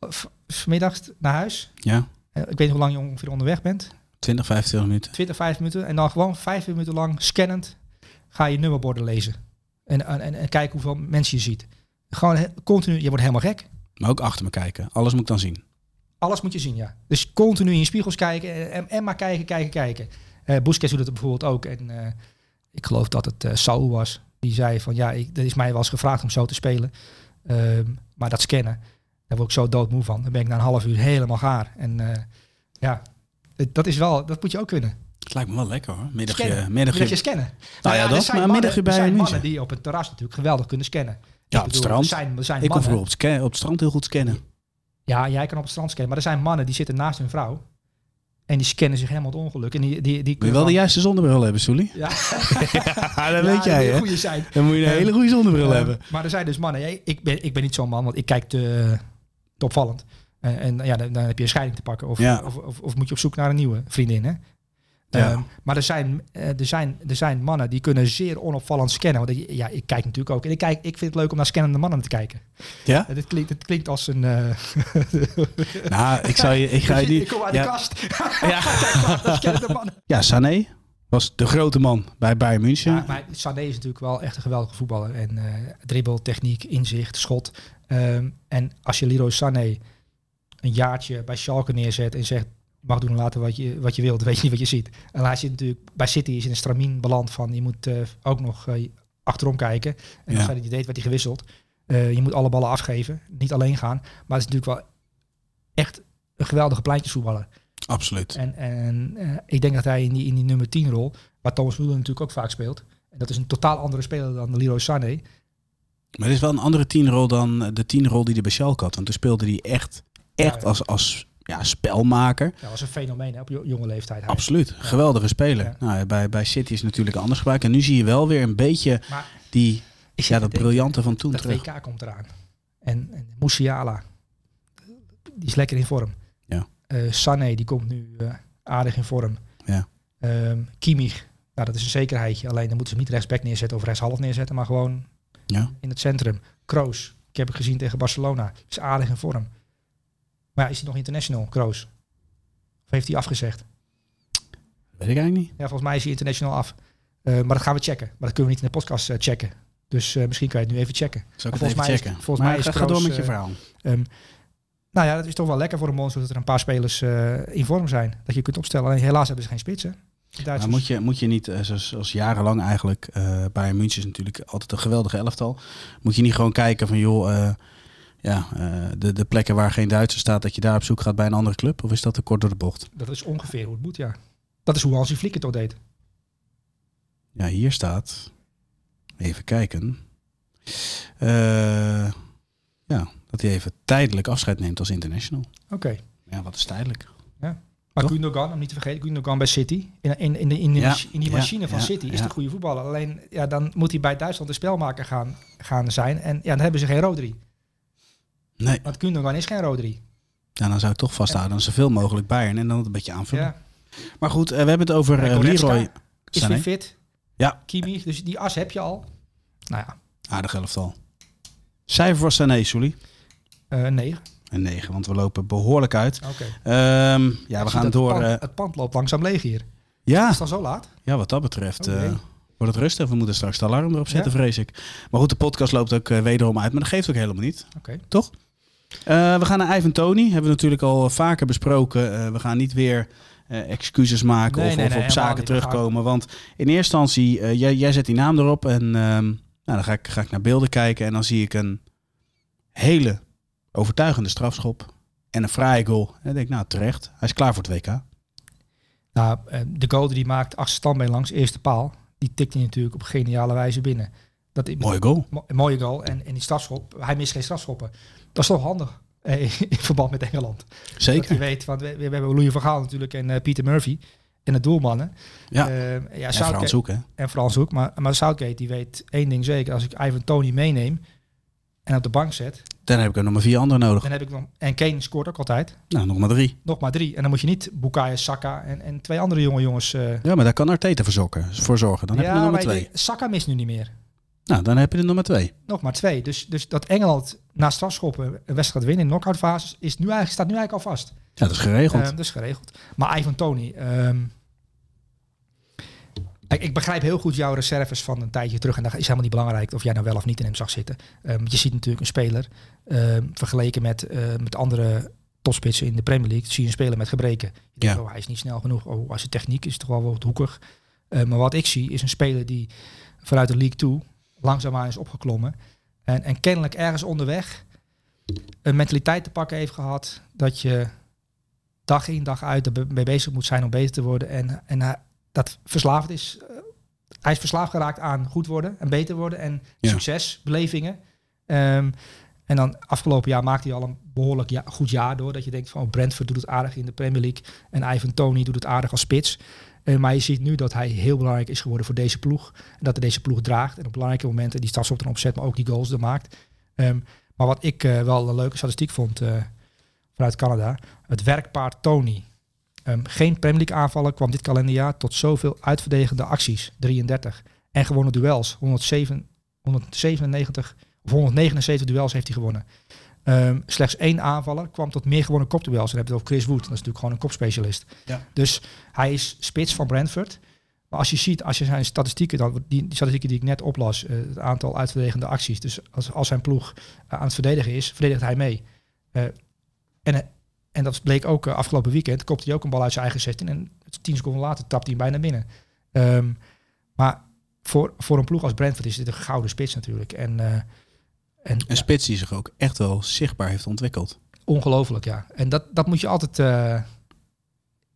Of, vanmiddags naar huis? Ja, Eh, ik weet niet hoe lang je ongeveer onderweg bent. 20, 25 minuten. 20, 5 minuten. En dan gewoon 5 minuten lang scannend ga je nummerborden lezen. En, en, en, en kijken hoeveel mensen je ziet. Gewoon continu, je wordt helemaal gek. Maar ook achter me kijken. Alles moet ik dan zien. Alles moet je zien, ja. Dus continu in je spiegels kijken en, en, en maar kijken, kijken, kijken. Eh Busquets doet het bijvoorbeeld ook. En eh, ik geloof dat het eh Saul was. Die zei van, ja, ik, er is mij wel eens gevraagd om zo te spelen. Ehm, maar dat scannen, daar word ik zo doodmoe van. Dan ben ik na een half uur helemaal gaar. En ja, dat is wel, dat moet je ook kunnen. Het lijkt me wel lekker hoor. Middagje, Scannen. middagje. Middagje scannen. Nou ja, er dat, zijn maar mannen- middagje bij Er zijn mannen die op het terras natuurlijk geweldig kunnen scannen. Ja, Ik op het strand. Er zijn, er zijn Ik mannen, vroeger op het, op het strand heel goed scannen. Ja, jij kan op het strand scannen. Maar er zijn mannen die zitten naast hun vrouw. En die scannen zich helemaal het ongeluk. En die, die, die Moet je kunnen wel de juiste zonnebril hebben, Soelie? Ja, <laughs> Ja, dat Ja, weet jij hè. zijn. Dan moet je een hele goede zonnebril hebben. Maar er zijn dus mannen. Ik ben, ik ben niet zo'n man, want ik kijk te, te opvallend. Eh, en ja, dan, dan heb je een scheiding te pakken. Of, Ja. of, of, of moet je op zoek naar een nieuwe vriendin. Hè? Ja. Ehm, maar er zijn, eh, er, zijn, er zijn mannen die kunnen zeer onopvallend scannen. Want ik- ja, ik kijk natuurlijk ook. En ik, kijk, ik vind het leuk om naar scannende mannen te kijken. Ja? Eh, dit, klinkt, dit klinkt als een... eh, <laughs> Nou, ik, zou je, ik ga je ik niet... kom uit Ja. de kast. <laughs> Ja. Kijk mannen. Ja, Sané was de grote man bij Bayern München. Ja, maar Sané is natuurlijk wel echt een geweldige voetballer. En eh dribbel, techniek, inzicht, schot. Ehm, en als je Leroy Sané een jaartje bij Schalke neerzet en zegt... je mag doen en laten wat je, wat je wilt, <laughs> weet je niet wat je ziet. En hij zit natuurlijk bij City is in een stramien beland van... je moet eh, ook nog eh, achterom kijken. En Ja. als hij niet deed, werd hij gewisseld. Eh, je moet alle ballen afgeven, niet alleen gaan. Maar het is natuurlijk wel echt een geweldige pleintjesvoetballer. Absoluut. En, en ik denk dat hij in die, in die nummer 10 rol, waar Thomas Müller natuurlijk ook vaak speelt, en dat is een totaal andere speler dan Leroy Sané. Maar het is wel een andere tienrol dan de tienrol die de bij Schalke had. Want toen speelde hij echt, echt Ja. als, als ja, spelmaker. Ja, was een fenomeen hè, op jo- jonge leeftijd. Hij. Absoluut. Geweldige speler. Ja. Nou, bij, bij City is het natuurlijk anders gebruikt. En nu zie je wel weer een beetje Maar die, ja, dat briljante van toen Dat terug. WK komt eraan. En, en Musiala, die is lekker in vorm. Ja. Eh, Sané, die komt nu eh, aardig in vorm. Ja. Ehm, Kimmich, nou, dat is een zekerheidje. Alleen dan moeten ze niet rechtsback neerzetten of rechtshalf neerzetten, maar gewoon Ja. in het centrum. Kroos, ik heb het gezien tegen Barcelona, is aardig in vorm. Maar ja, is hij nog international, Kroos? Of heeft hij afgezegd? Weet ik eigenlijk niet. Ja, volgens mij is hij international af. Eh, maar dat gaan we checken. Maar dat kunnen we niet in de podcast eh, checken. Dus eh, misschien kan je het nu even checken. Zal ik volgens even mij is- checken? volgens maar mij is ga, door met je verhaal. Ehm, nou ja, dat is toch wel lekker voor een monster dat er een paar spelers in vorm zijn. Dat je kunt opstellen. Alleen helaas hebben ze geen spitsen. Maar moet je, moet je niet, zoals, zoals jarenlang eigenlijk, Bayern München is natuurlijk altijd een geweldige elftal. Moet je niet gewoon kijken van joh, ja, eh, de, de plekken waar geen Duitser staat, dat je daar op zoek gaat bij een andere club? Of is dat te kort door de bocht? Dat is ongeveer hoe het moet, ja. Dat is hoe Hansi Flick het toch deed. Ja, hier staat, even kijken, Eh, ja, dat hij even tijdelijk afscheid neemt als international. Oké. Ja, wat is tijdelijk? Maar Toch? Gundogan, om niet te vergeten, Gundogan bij City. In, in, in, de, in, de Ja, in die ja, machine van ja, City is ja. de goede voetballer. Alleen ja, dan moet hij bij Duitsland de spelmaker gaan, gaan zijn. En ja, dan hebben ze geen Rodri. Nee, Want Gundogan is geen Rodri. ja, dan zou ik toch vasthouden aan zoveel mogelijk Bayern en dan het een beetje aanvullen. Ja. Maar goed, eh, we hebben het over Goretzka Leroy Is weer fit. Ja. Kimmich, dus die as heb je al. Nou ja, Aardig elftal. Cijfer voor Sané, Soelie? eh negen. Een 9, want we lopen behoorlijk uit. Oké. Ehm, ja, we gaan dat door. Het pand, het pand loopt langzaam leeg hier. ja, Is het al zo laat? ja, wat dat betreft Oh, wordt het rustig. We moeten straks het alarm erop zetten, Ja? vrees ik. Maar goed, de podcast loopt ook wederom uit. Maar dat geeft ook helemaal niet. Oké. Toch? Eh, we gaan naar Ivan Tony. Hebben we natuurlijk al vaker besproken. Eh, we gaan niet weer eh, excuses maken Nee, of, nee, of nee, op zaken terugkomen. Want in eerste instantie, eh, jij, jij zet die naam erop. En ehm, nou, dan ga ik, ga ik naar beelden kijken. En dan zie ik een hele overtuigende strafschop. En een fraaie goal. En dan denk ik, nou terecht. Hij is klaar voor het WK. Nou, eh, de goal die hij maakt achter standbeen langs eerste paal, die tikt hij natuurlijk op geniale wijze binnen. Dat Mooie goal. Mo- mooie goal. En, en die strafschop, hij mist geen strafschoppen. Dat is toch handig eh, <laughs> in verband met Engeland. Dat je Zeker. weet, want we, we hebben Louis van Gaal natuurlijk en eh, Pieter Murphy en de doelmannen. Ja. Eh, ja En Frans Hoek, hè? en Frans Hoek. Maar, maar Southgate die weet één ding zeker. Als ik Ivan Tony meeneem en op de bank zet, Dan heb ik er nog maar vier andere nodig. Dan heb ik nog, en Kane scoort ook altijd. Nou, nog maar drie. Nog maar drie. En dan moet je niet Bukayo Saka en, en twee andere jonge jongens... Ja, maar daar kan Arteta voor zorgen. Voor zorgen. Dan heb je er nog maar maar twee. die- Saka mist nu niet meer. Nou, dan heb je er nog maar twee. Nog maar twee. Dus, dus dat Engeland na strafschoppen een wedstrijd winnen in de knock-out fase is nu eigenlijk, staat nu eigenlijk al vast. Ja, dat is geregeld. Eh, dat is geregeld. Maar Ivan Tony. ehm, ik, ik begrijp heel goed jouw reserves van een tijdje terug. En dat is helemaal niet belangrijk of jij nou wel of niet in hem zag zitten. Ehm, je ziet natuurlijk een speler ehm, vergeleken met, met andere topspitsen in de Premier League. Zie je een speler met gebreken. Je denkt, Ja. oh, hij is niet snel genoeg. Oh, als zijn techniek is toch wel wat hoekig. Eh, maar wat ik zie is een speler die vanuit de League 2 langzaamaan is opgeklommen. En, en kennelijk ergens onderweg een mentaliteit te pakken heeft gehad dat je dag in dag uit ermee bezig moet zijn om beter te worden. En, en hij, dat verslaafd is. eh, hij is verslaafd geraakt aan goed worden en beter worden en Ja. succesbelevingen. Ehm, en dan afgelopen jaar maakte hij al een behoorlijk ja, goed jaar door. Dat je denkt van oh, Brentford doet het aardig in de Premier League. En Ivan Tony doet het aardig als spits. Eh, maar je ziet nu dat hij heel belangrijk is geworden voor deze ploeg. En dat hij deze ploeg draagt. En op belangrijke momenten die stads op en opzet, maar ook die goals er maakt. Ehm, maar wat ik eh, wel een leuke statistiek vond eh, vanuit Canada. Het werkpaard Tony. Ehm, geen Premier League aanvallen kwam dit kalenderjaar tot zoveel uitverdedigende acties. 33. En gewonnen duels. 107, 197 of 179 duels heeft hij gewonnen. Ehm, slechts één aanvaller kwam tot meer gewonnen kopduels. Dan heb je het over Chris Wood. Dat is natuurlijk gewoon een kopspecialist. Ja. Dus hij is spits van Brentford. Maar als je ziet, als je zijn statistieken, dan, die, die statistieken die ik net oplas, eh, het aantal uitverdedigende acties. Dus als, als zijn ploeg eh, aan het verdedigen is, verdedigt hij mee. Eh, en, en dat bleek ook afgelopen weekend. Kopte hij ook een bal uit zijn eigen 16 en tien seconden later tapt hij hem bijna binnen. Ehm, maar voor, voor een ploeg als Brentford is dit een gouden spits natuurlijk. En, en Een spits die zich ook echt wel zichtbaar heeft ontwikkeld. ongelooflijk, ja. En dat, dat moet je altijd eh,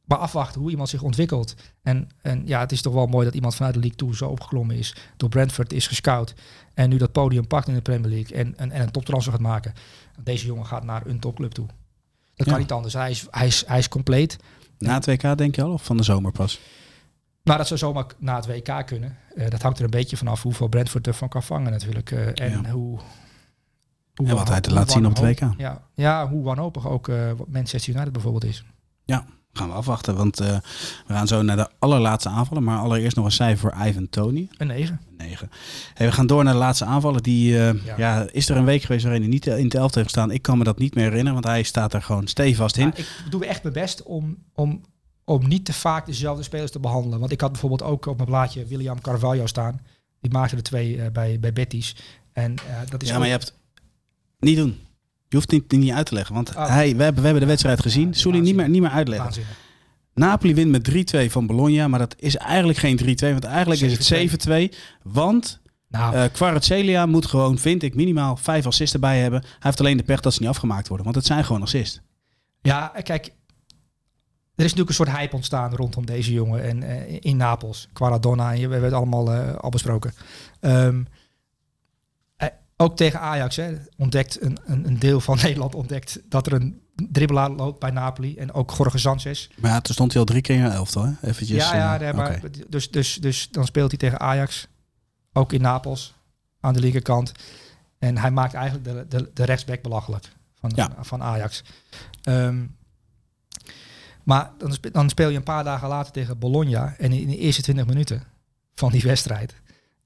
maar afwachten hoe iemand zich ontwikkelt. En, en ja, het is toch wel mooi dat iemand vanuit de League toe zo opgeklommen is. Door Brentford is gescout. En nu dat podium pakt in de Premier League. En, en, en een toptransfer gaat maken. Deze jongen gaat naar een topclub toe. Dat Ja. kan niet anders. Hij is, hij is, hij is compleet. Na het WK denk je al, of van de zomer pas? Nou, dat zou zomaar na het WK kunnen. Eh, dat hangt er een beetje vanaf hoeveel Brentford ervan kan vangen natuurlijk. Eh, en Ja. hoe, hoe En wat hij te laat zien op het WK. Ja, ja, hoe wanhopig ook eh, wat Manchester United bijvoorbeeld is. Gaan we afwachten, want eh, we gaan zo naar de allerlaatste aanvallen. Maar allereerst nog een cijfer voor Ivan Tony. Een 9. 9. Hey, we gaan door naar de laatste aanvallen. Die, eh, Ja. ja. is er een week geweest waarin hij niet in het elftal heeft gestaan? Ik kan me dat niet meer herinneren, want hij staat er gewoon stevast in. Ik doe echt mijn best om, om, om niet te vaak dezelfde spelers te behandelen. Want ik had bijvoorbeeld ook op mijn blaadje William Carvalho staan. Die maakte er twee bij, bij Betis. En dat is ja, ook- maar je hebt... Niet doen. Je hoeft het niet, niet uit te leggen, want Oh. hij, we, hebben, we hebben de wedstrijd gezien. Sorry, niet meer, niet meer uitleggen. waanzinnig. Napoli wint met 3-2 van Bologna, maar dat is eigenlijk geen 3-2, want eigenlijk is het 7-2. Want Nou, Kvaratskhelia moet gewoon, vind ik, minimaal vijf assists erbij hebben. Hij heeft alleen de pech dat ze niet afgemaakt worden, want het zijn gewoon assists. Ja, kijk. Er is natuurlijk een soort hype ontstaan rondom deze jongen en eh, in Napels. Quaradonna, en we hebben het allemaal eh, al besproken. Ehm, eh, ook tegen Ajax hè, ontdekt een, een, een deel van <laughs> Nederland ontdekt dat er een dribbelaar loopt bij Napoli en ook Jorge Sanchez. Maar ja, toen stond hij al drie keer in een elftal, hè? Eventjes, ja, ja, eh, nee, maar dus, dus, dus dan speelt hij tegen Ajax, ook in Napels, aan de linkerkant. En hij maakt eigenlijk de, de, de rechtsback belachelijk van, Ja. van, van Ajax. Ehm, maar dan, spe- dan speel je een paar dagen later tegen Bologna. En in de eerste 20 minuten van die wedstrijd.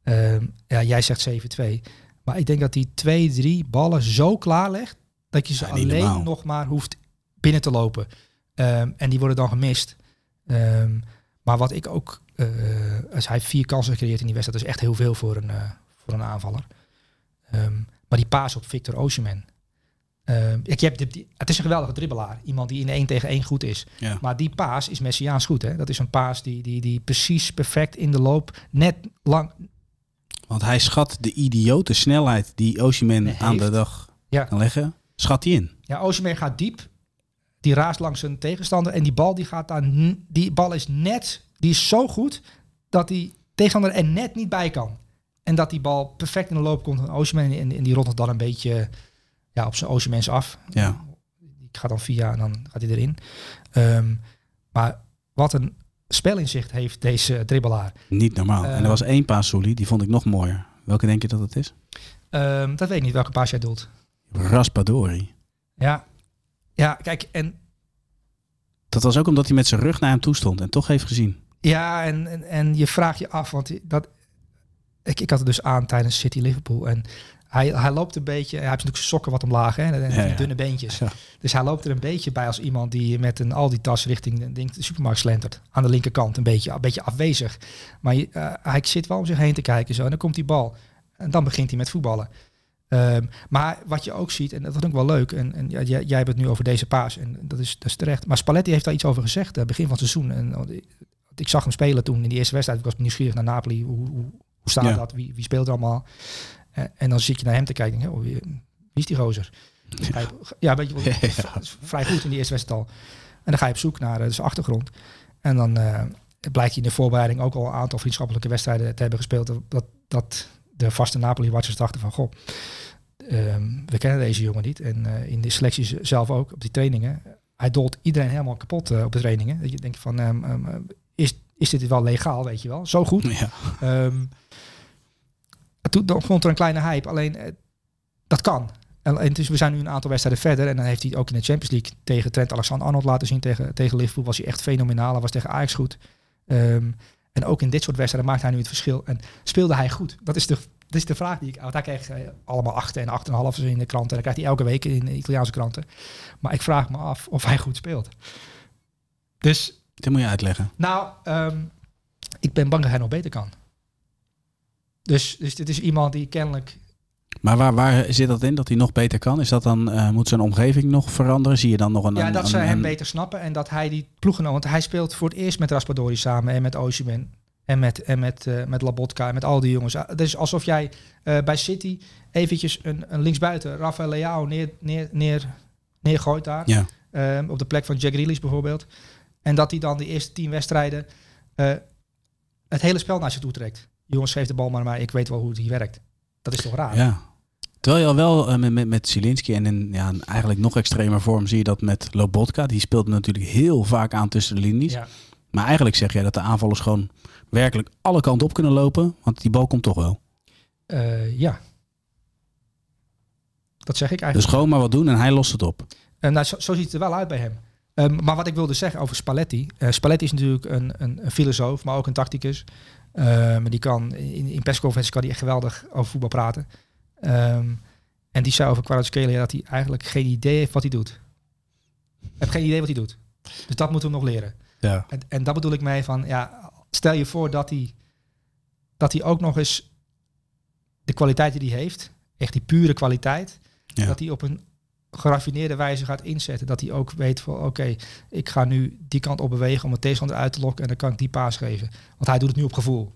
ehm, ja, jij zegt 7-2. Maar ik denk dat die twee, drie ballen zo klaarlegt. Dat je ze Ja, alleen nog maar hoeft binnen te lopen. Ehm, en die worden dan gemist. Ehm, maar wat ik ook. eh, als hij vier kansen gecreëerd in die wedstrijd. Dat is echt heel veel voor een, eh, voor een aanvaller. Ehm, maar die paas op Victor Osimhen. Ik heb die- het is een geweldige dribbelaar. Iemand die in één tegen één goed is. Ja. Maar die paas is Messiaans goed. Hè? Dat is een paas die, die, die precies perfect in de loop. Net lang. Want hij schat de idiote snelheid die Osimhen aan de dag Ja. kan leggen, schat hij in. Ja, Osimhen gaat diep. Die raast langs zijn tegenstander. En die bal die gaat daar. Die bal is net. Die is zo goed. Dat die tegenstander er net niet bij kan. En dat die bal perfect in de loop komt van Osimhen. En, en die rolt dan een beetje ja, op zijn Osimhens af. Ja. Die gaat dan via en dan gaat hij erin. Ehm, maar wat een spelinzicht heeft deze dribbelaar. Niet normaal. en Eh. er was één paas, Soelie, die vond ik nog mooier. Welke denk je dat het is? Ehm, dat weet ik niet welke paas jij doelt. Raspadori. Ja, ja kijk, en Dat was ook omdat hij met zijn rug naar hem toe stond en toch heeft gezien. Ja, en, en, en je vraagt je af, want dat, ik, ik had het dus aan tijdens City Liverpool. En hij, hij loopt een beetje, hij heeft natuurlijk zijn sokken wat omlaag, hè, en Ja, die ja. dunne beentjes. Ja. Dus hij loopt er een beetje bij als iemand die met een Aldi-tas richting de, denk, de supermarkt slentert. Aan de linkerkant, een beetje, een beetje afwezig. Maar eh, hij zit wel om zich heen te kijken zo. En dan komt die bal. En dan begint hij met voetballen. Ehm, maar wat je ook ziet, en dat is ook wel leuk, en, en ja, jij, jij hebt het nu over deze paas, en dat is, dat is terecht. Maar Spalletti heeft daar iets over gezegd, uh, begin van het seizoen. En, ik- ik zag hem spelen toen in die eerste wedstrijd. Ik was nieuwsgierig naar Napoli. Hoe, hoe, hoe staat Ja. dat? Wie, wie speelt er allemaal? Eh, en dan zit je naar hem te kijken. denk oh, wie, is die gozer? Ja, weet je, <laughs> Ja. v- vrij goed in die eerste wedstrijd al. En dan ga je op zoek naar eh, zijn achtergrond. En dan eh, blijkt hij in de voorbereiding ook al een aantal vriendschappelijke wedstrijden te hebben gespeeld. Dat, dat de vaste Napoli-watchers dachten van, goh, ehm, we kennen deze jongen niet. En in de selecties zelf ook, op die trainingen. Hij dolt iedereen helemaal kapot op de trainingen. Dat je denkt van, ehm, ehm, eh, is, is dit wel legaal, weet je wel? Zo goed. Ja. Toen dan vond er een kleine hype, alleen eh, dat kan. En, en dus we zijn nu een aantal wedstrijden verder. En dan heeft hij ook in de Champions League tegen Trent Alexander-Arnold laten zien. Tegen, tegen Liverpool was hij echt fenomenaal. Hij was tegen Ajax goed. Ehm, en ook in dit soort wedstrijden maakt hij nu het verschil. En speelde hij goed? Dat is de, dat is de vraag die ik... Want hij kreeg eh, allemaal 8 en 8,5 in de kranten. En dat krijgt hij elke week in de Italiaanse kranten. Maar ik vraag me af of hij goed speelt. Dus Dit moet je uitleggen. nou, ehm, ik ben bang dat hij nog beter kan. Dus, dus dit is iemand die kennelijk... Maar waar, waar zit dat in, dat hij nog beter kan? Is dat dan, eh, moet zijn omgeving nog veranderen? Zie je dan nog een... Ja, een- dat een- ze hem beter snappen en dat hij die ploegen... Want hij speelt voor het eerst met Raspadori samen en met Osimhen. En met, en met, eh, met Labotka en met al die jongens. Het is alsof jij eh, bij City eventjes een, een linksbuiten, Rafael Leao, neer, neer, neer, neergooit daar. Ja, op de plek van Jack Grealish bijvoorbeeld. En dat hij dan de eerste tien wedstrijden het hele spel naar zich toe trekt. Jongens, geef de bal maar mij. Ik weet wel hoe het hier werkt. Dat is toch raar? ja. Terwijl je al wel eh, met, met, met Zielinski en in ja, eigenlijk nog extremer vorm zie je dat met Lobotka. Die speelt natuurlijk heel vaak aan tussen de linies. Ja. Maar eigenlijk zeg jij dat de aanvallers gewoon werkelijk alle kanten op kunnen lopen. Want die bal komt toch wel. Eh, ja. Dat zeg ik Dus eigenlijk. gewoon maar wat doen en hij lost het op. En nou, zo, zo ziet het er wel uit bij hem. Ehm, maar wat ik wilde zeggen over Spalletti. eh, Spalletti is natuurlijk een, een, een filosoof, maar ook een tacticus. Ehm, die kan in, in persconferenties kan hij echt geweldig over voetbal praten. Ehm, en die zei over Kvaratskhelia dat hij eigenlijk geen idee heeft wat hij doet. Hij heeft geen idee wat hij doet. Dus dat moeten we nog leren. Ja. En, en dat bedoel ik mee van, ja, stel je voor dat hij, dat hij ook nog eens de kwaliteit die hij heeft, echt die pure kwaliteit, Ja. dat hij op een geraffineerde wijze gaat inzetten. Dat hij ook weet van, oké, ik ga nu die kant op bewegen om het tegenstander uit te lokken en dan kan ik die paas geven. Want hij doet het nu op gevoel.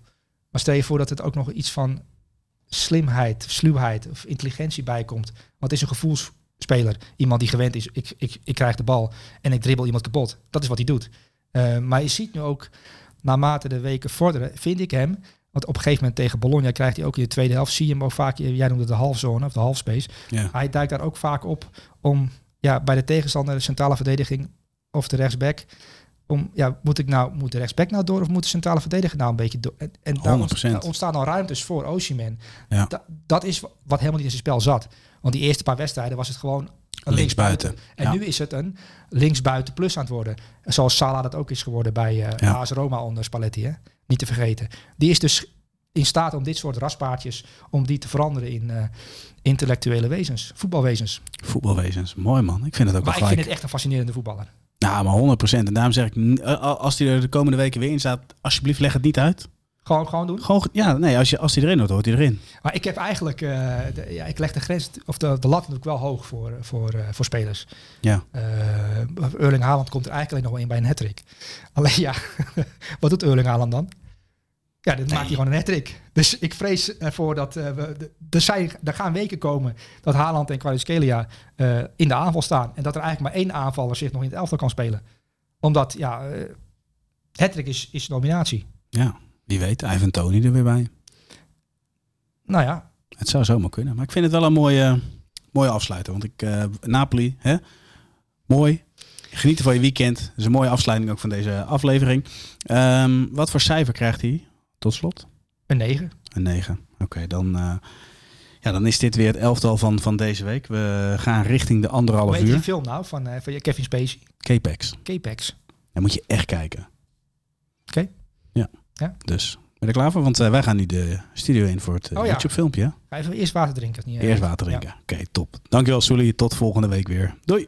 Maar stel je voor dat het ook nog iets van slimheid, sluwheid of intelligentie bij komt. Want het is een gevoelsspeler. Iemand die gewend is, ik, ik, ik krijg de bal en ik dribbel iemand kapot. Dat is wat hij doet. Eh, maar je ziet nu ook, naarmate de weken vorderen, vind ik hem... Want op een gegeven moment tegen Bologna krijgt hij ook in de tweede helft... zie je hem ook vaak, jij noemde het de halfzone of de halfspace... Ja. Hij duikt daar ook vaak op om ja, bij de tegenstander, de centrale verdediging of de rechtsback. Om, ja, moet ik nou, moet de rechtsback nou door of moet de centrale verdediger nou een beetje door? En, en daar 100%. ont- daar ontstaan al ruimtes voor Osimhen. Ja. Da- dat is wa- wat helemaal niet in zijn spel zat. Want die eerste paar wedstrijden was het gewoon een Linksbuiten. linksbuiten. En Ja. nu is het een linksbuiten plus aan het worden. Zoals Salah dat ook is geworden bij eh Ja. AS Roma onder Spalletti. Hè? Niet te vergeten. Die is dus in staat om dit soort raspaardjes, om die te veranderen in eh, intellectuele wezens, voetbalwezens. Voetbalwezens. Mooi man. Ik vind het ook Maar wel ik vind het echt een fascinerende voetballer. Nou, maar 100%. En daarom zeg ik, n- eh, als hij er de komende weken weer in staat, alsjeblieft leg het niet uit. Gewoon, gewoon doen. Gewoon, ge- ja, nee, als, je, als hij erin hoort, hoort hij erin. Maar ik heb eigenlijk, eh, de, ja, ik leg de grens, of de, de lat natuurlijk wel hoog voor, voor, eh, voor spelers. Ja. Eh Erling Haaland komt er eigenlijk alleen nog wel in bij een hattrick. Alleen ja, <laughs> wat doet Erling Haaland dan? Ja, dan maakt hij gewoon een hattrick. Dus ik vrees ervoor dat eh, we, de- er, zijn, er gaan weken komen dat Haaland en Kvaratskhelia eh in de aanval staan. En dat er eigenlijk maar één aanvaller zich nog in het elftal kan spelen. Omdat, ja, eh hattrick is, is nominatie. Ja, wie weet. Ivan Tony er weer bij. Nou ja, Het zou zomaar kunnen. Maar ik vind het wel een mooie, mooie afsluiter. Want ik, Napoli, hè? mooi. Genieten van je weekend. Dat is een mooie afsluiting ook van deze aflevering. Ehm, wat voor cijfer krijgt hij tot slot? een 9. Een 9. Oké, dan. eh, Ja, dan is dit weer het elftal van, van deze week. We gaan richting de anderhalf die uur. film nou van, eh, van Kevin Spacey? K-Pax. K-Pax. Daar moet je echt kijken. Oké. Ja. Ja. Dus, ben je er klaar voor? Want eh, wij gaan nu de studio in voor het Oh ja. YouTube filmpje. Ga even eerst water drinken. niet, Eerst water drinken. Oké, top. Dankjewel Sully. Tot volgende week weer. Doei.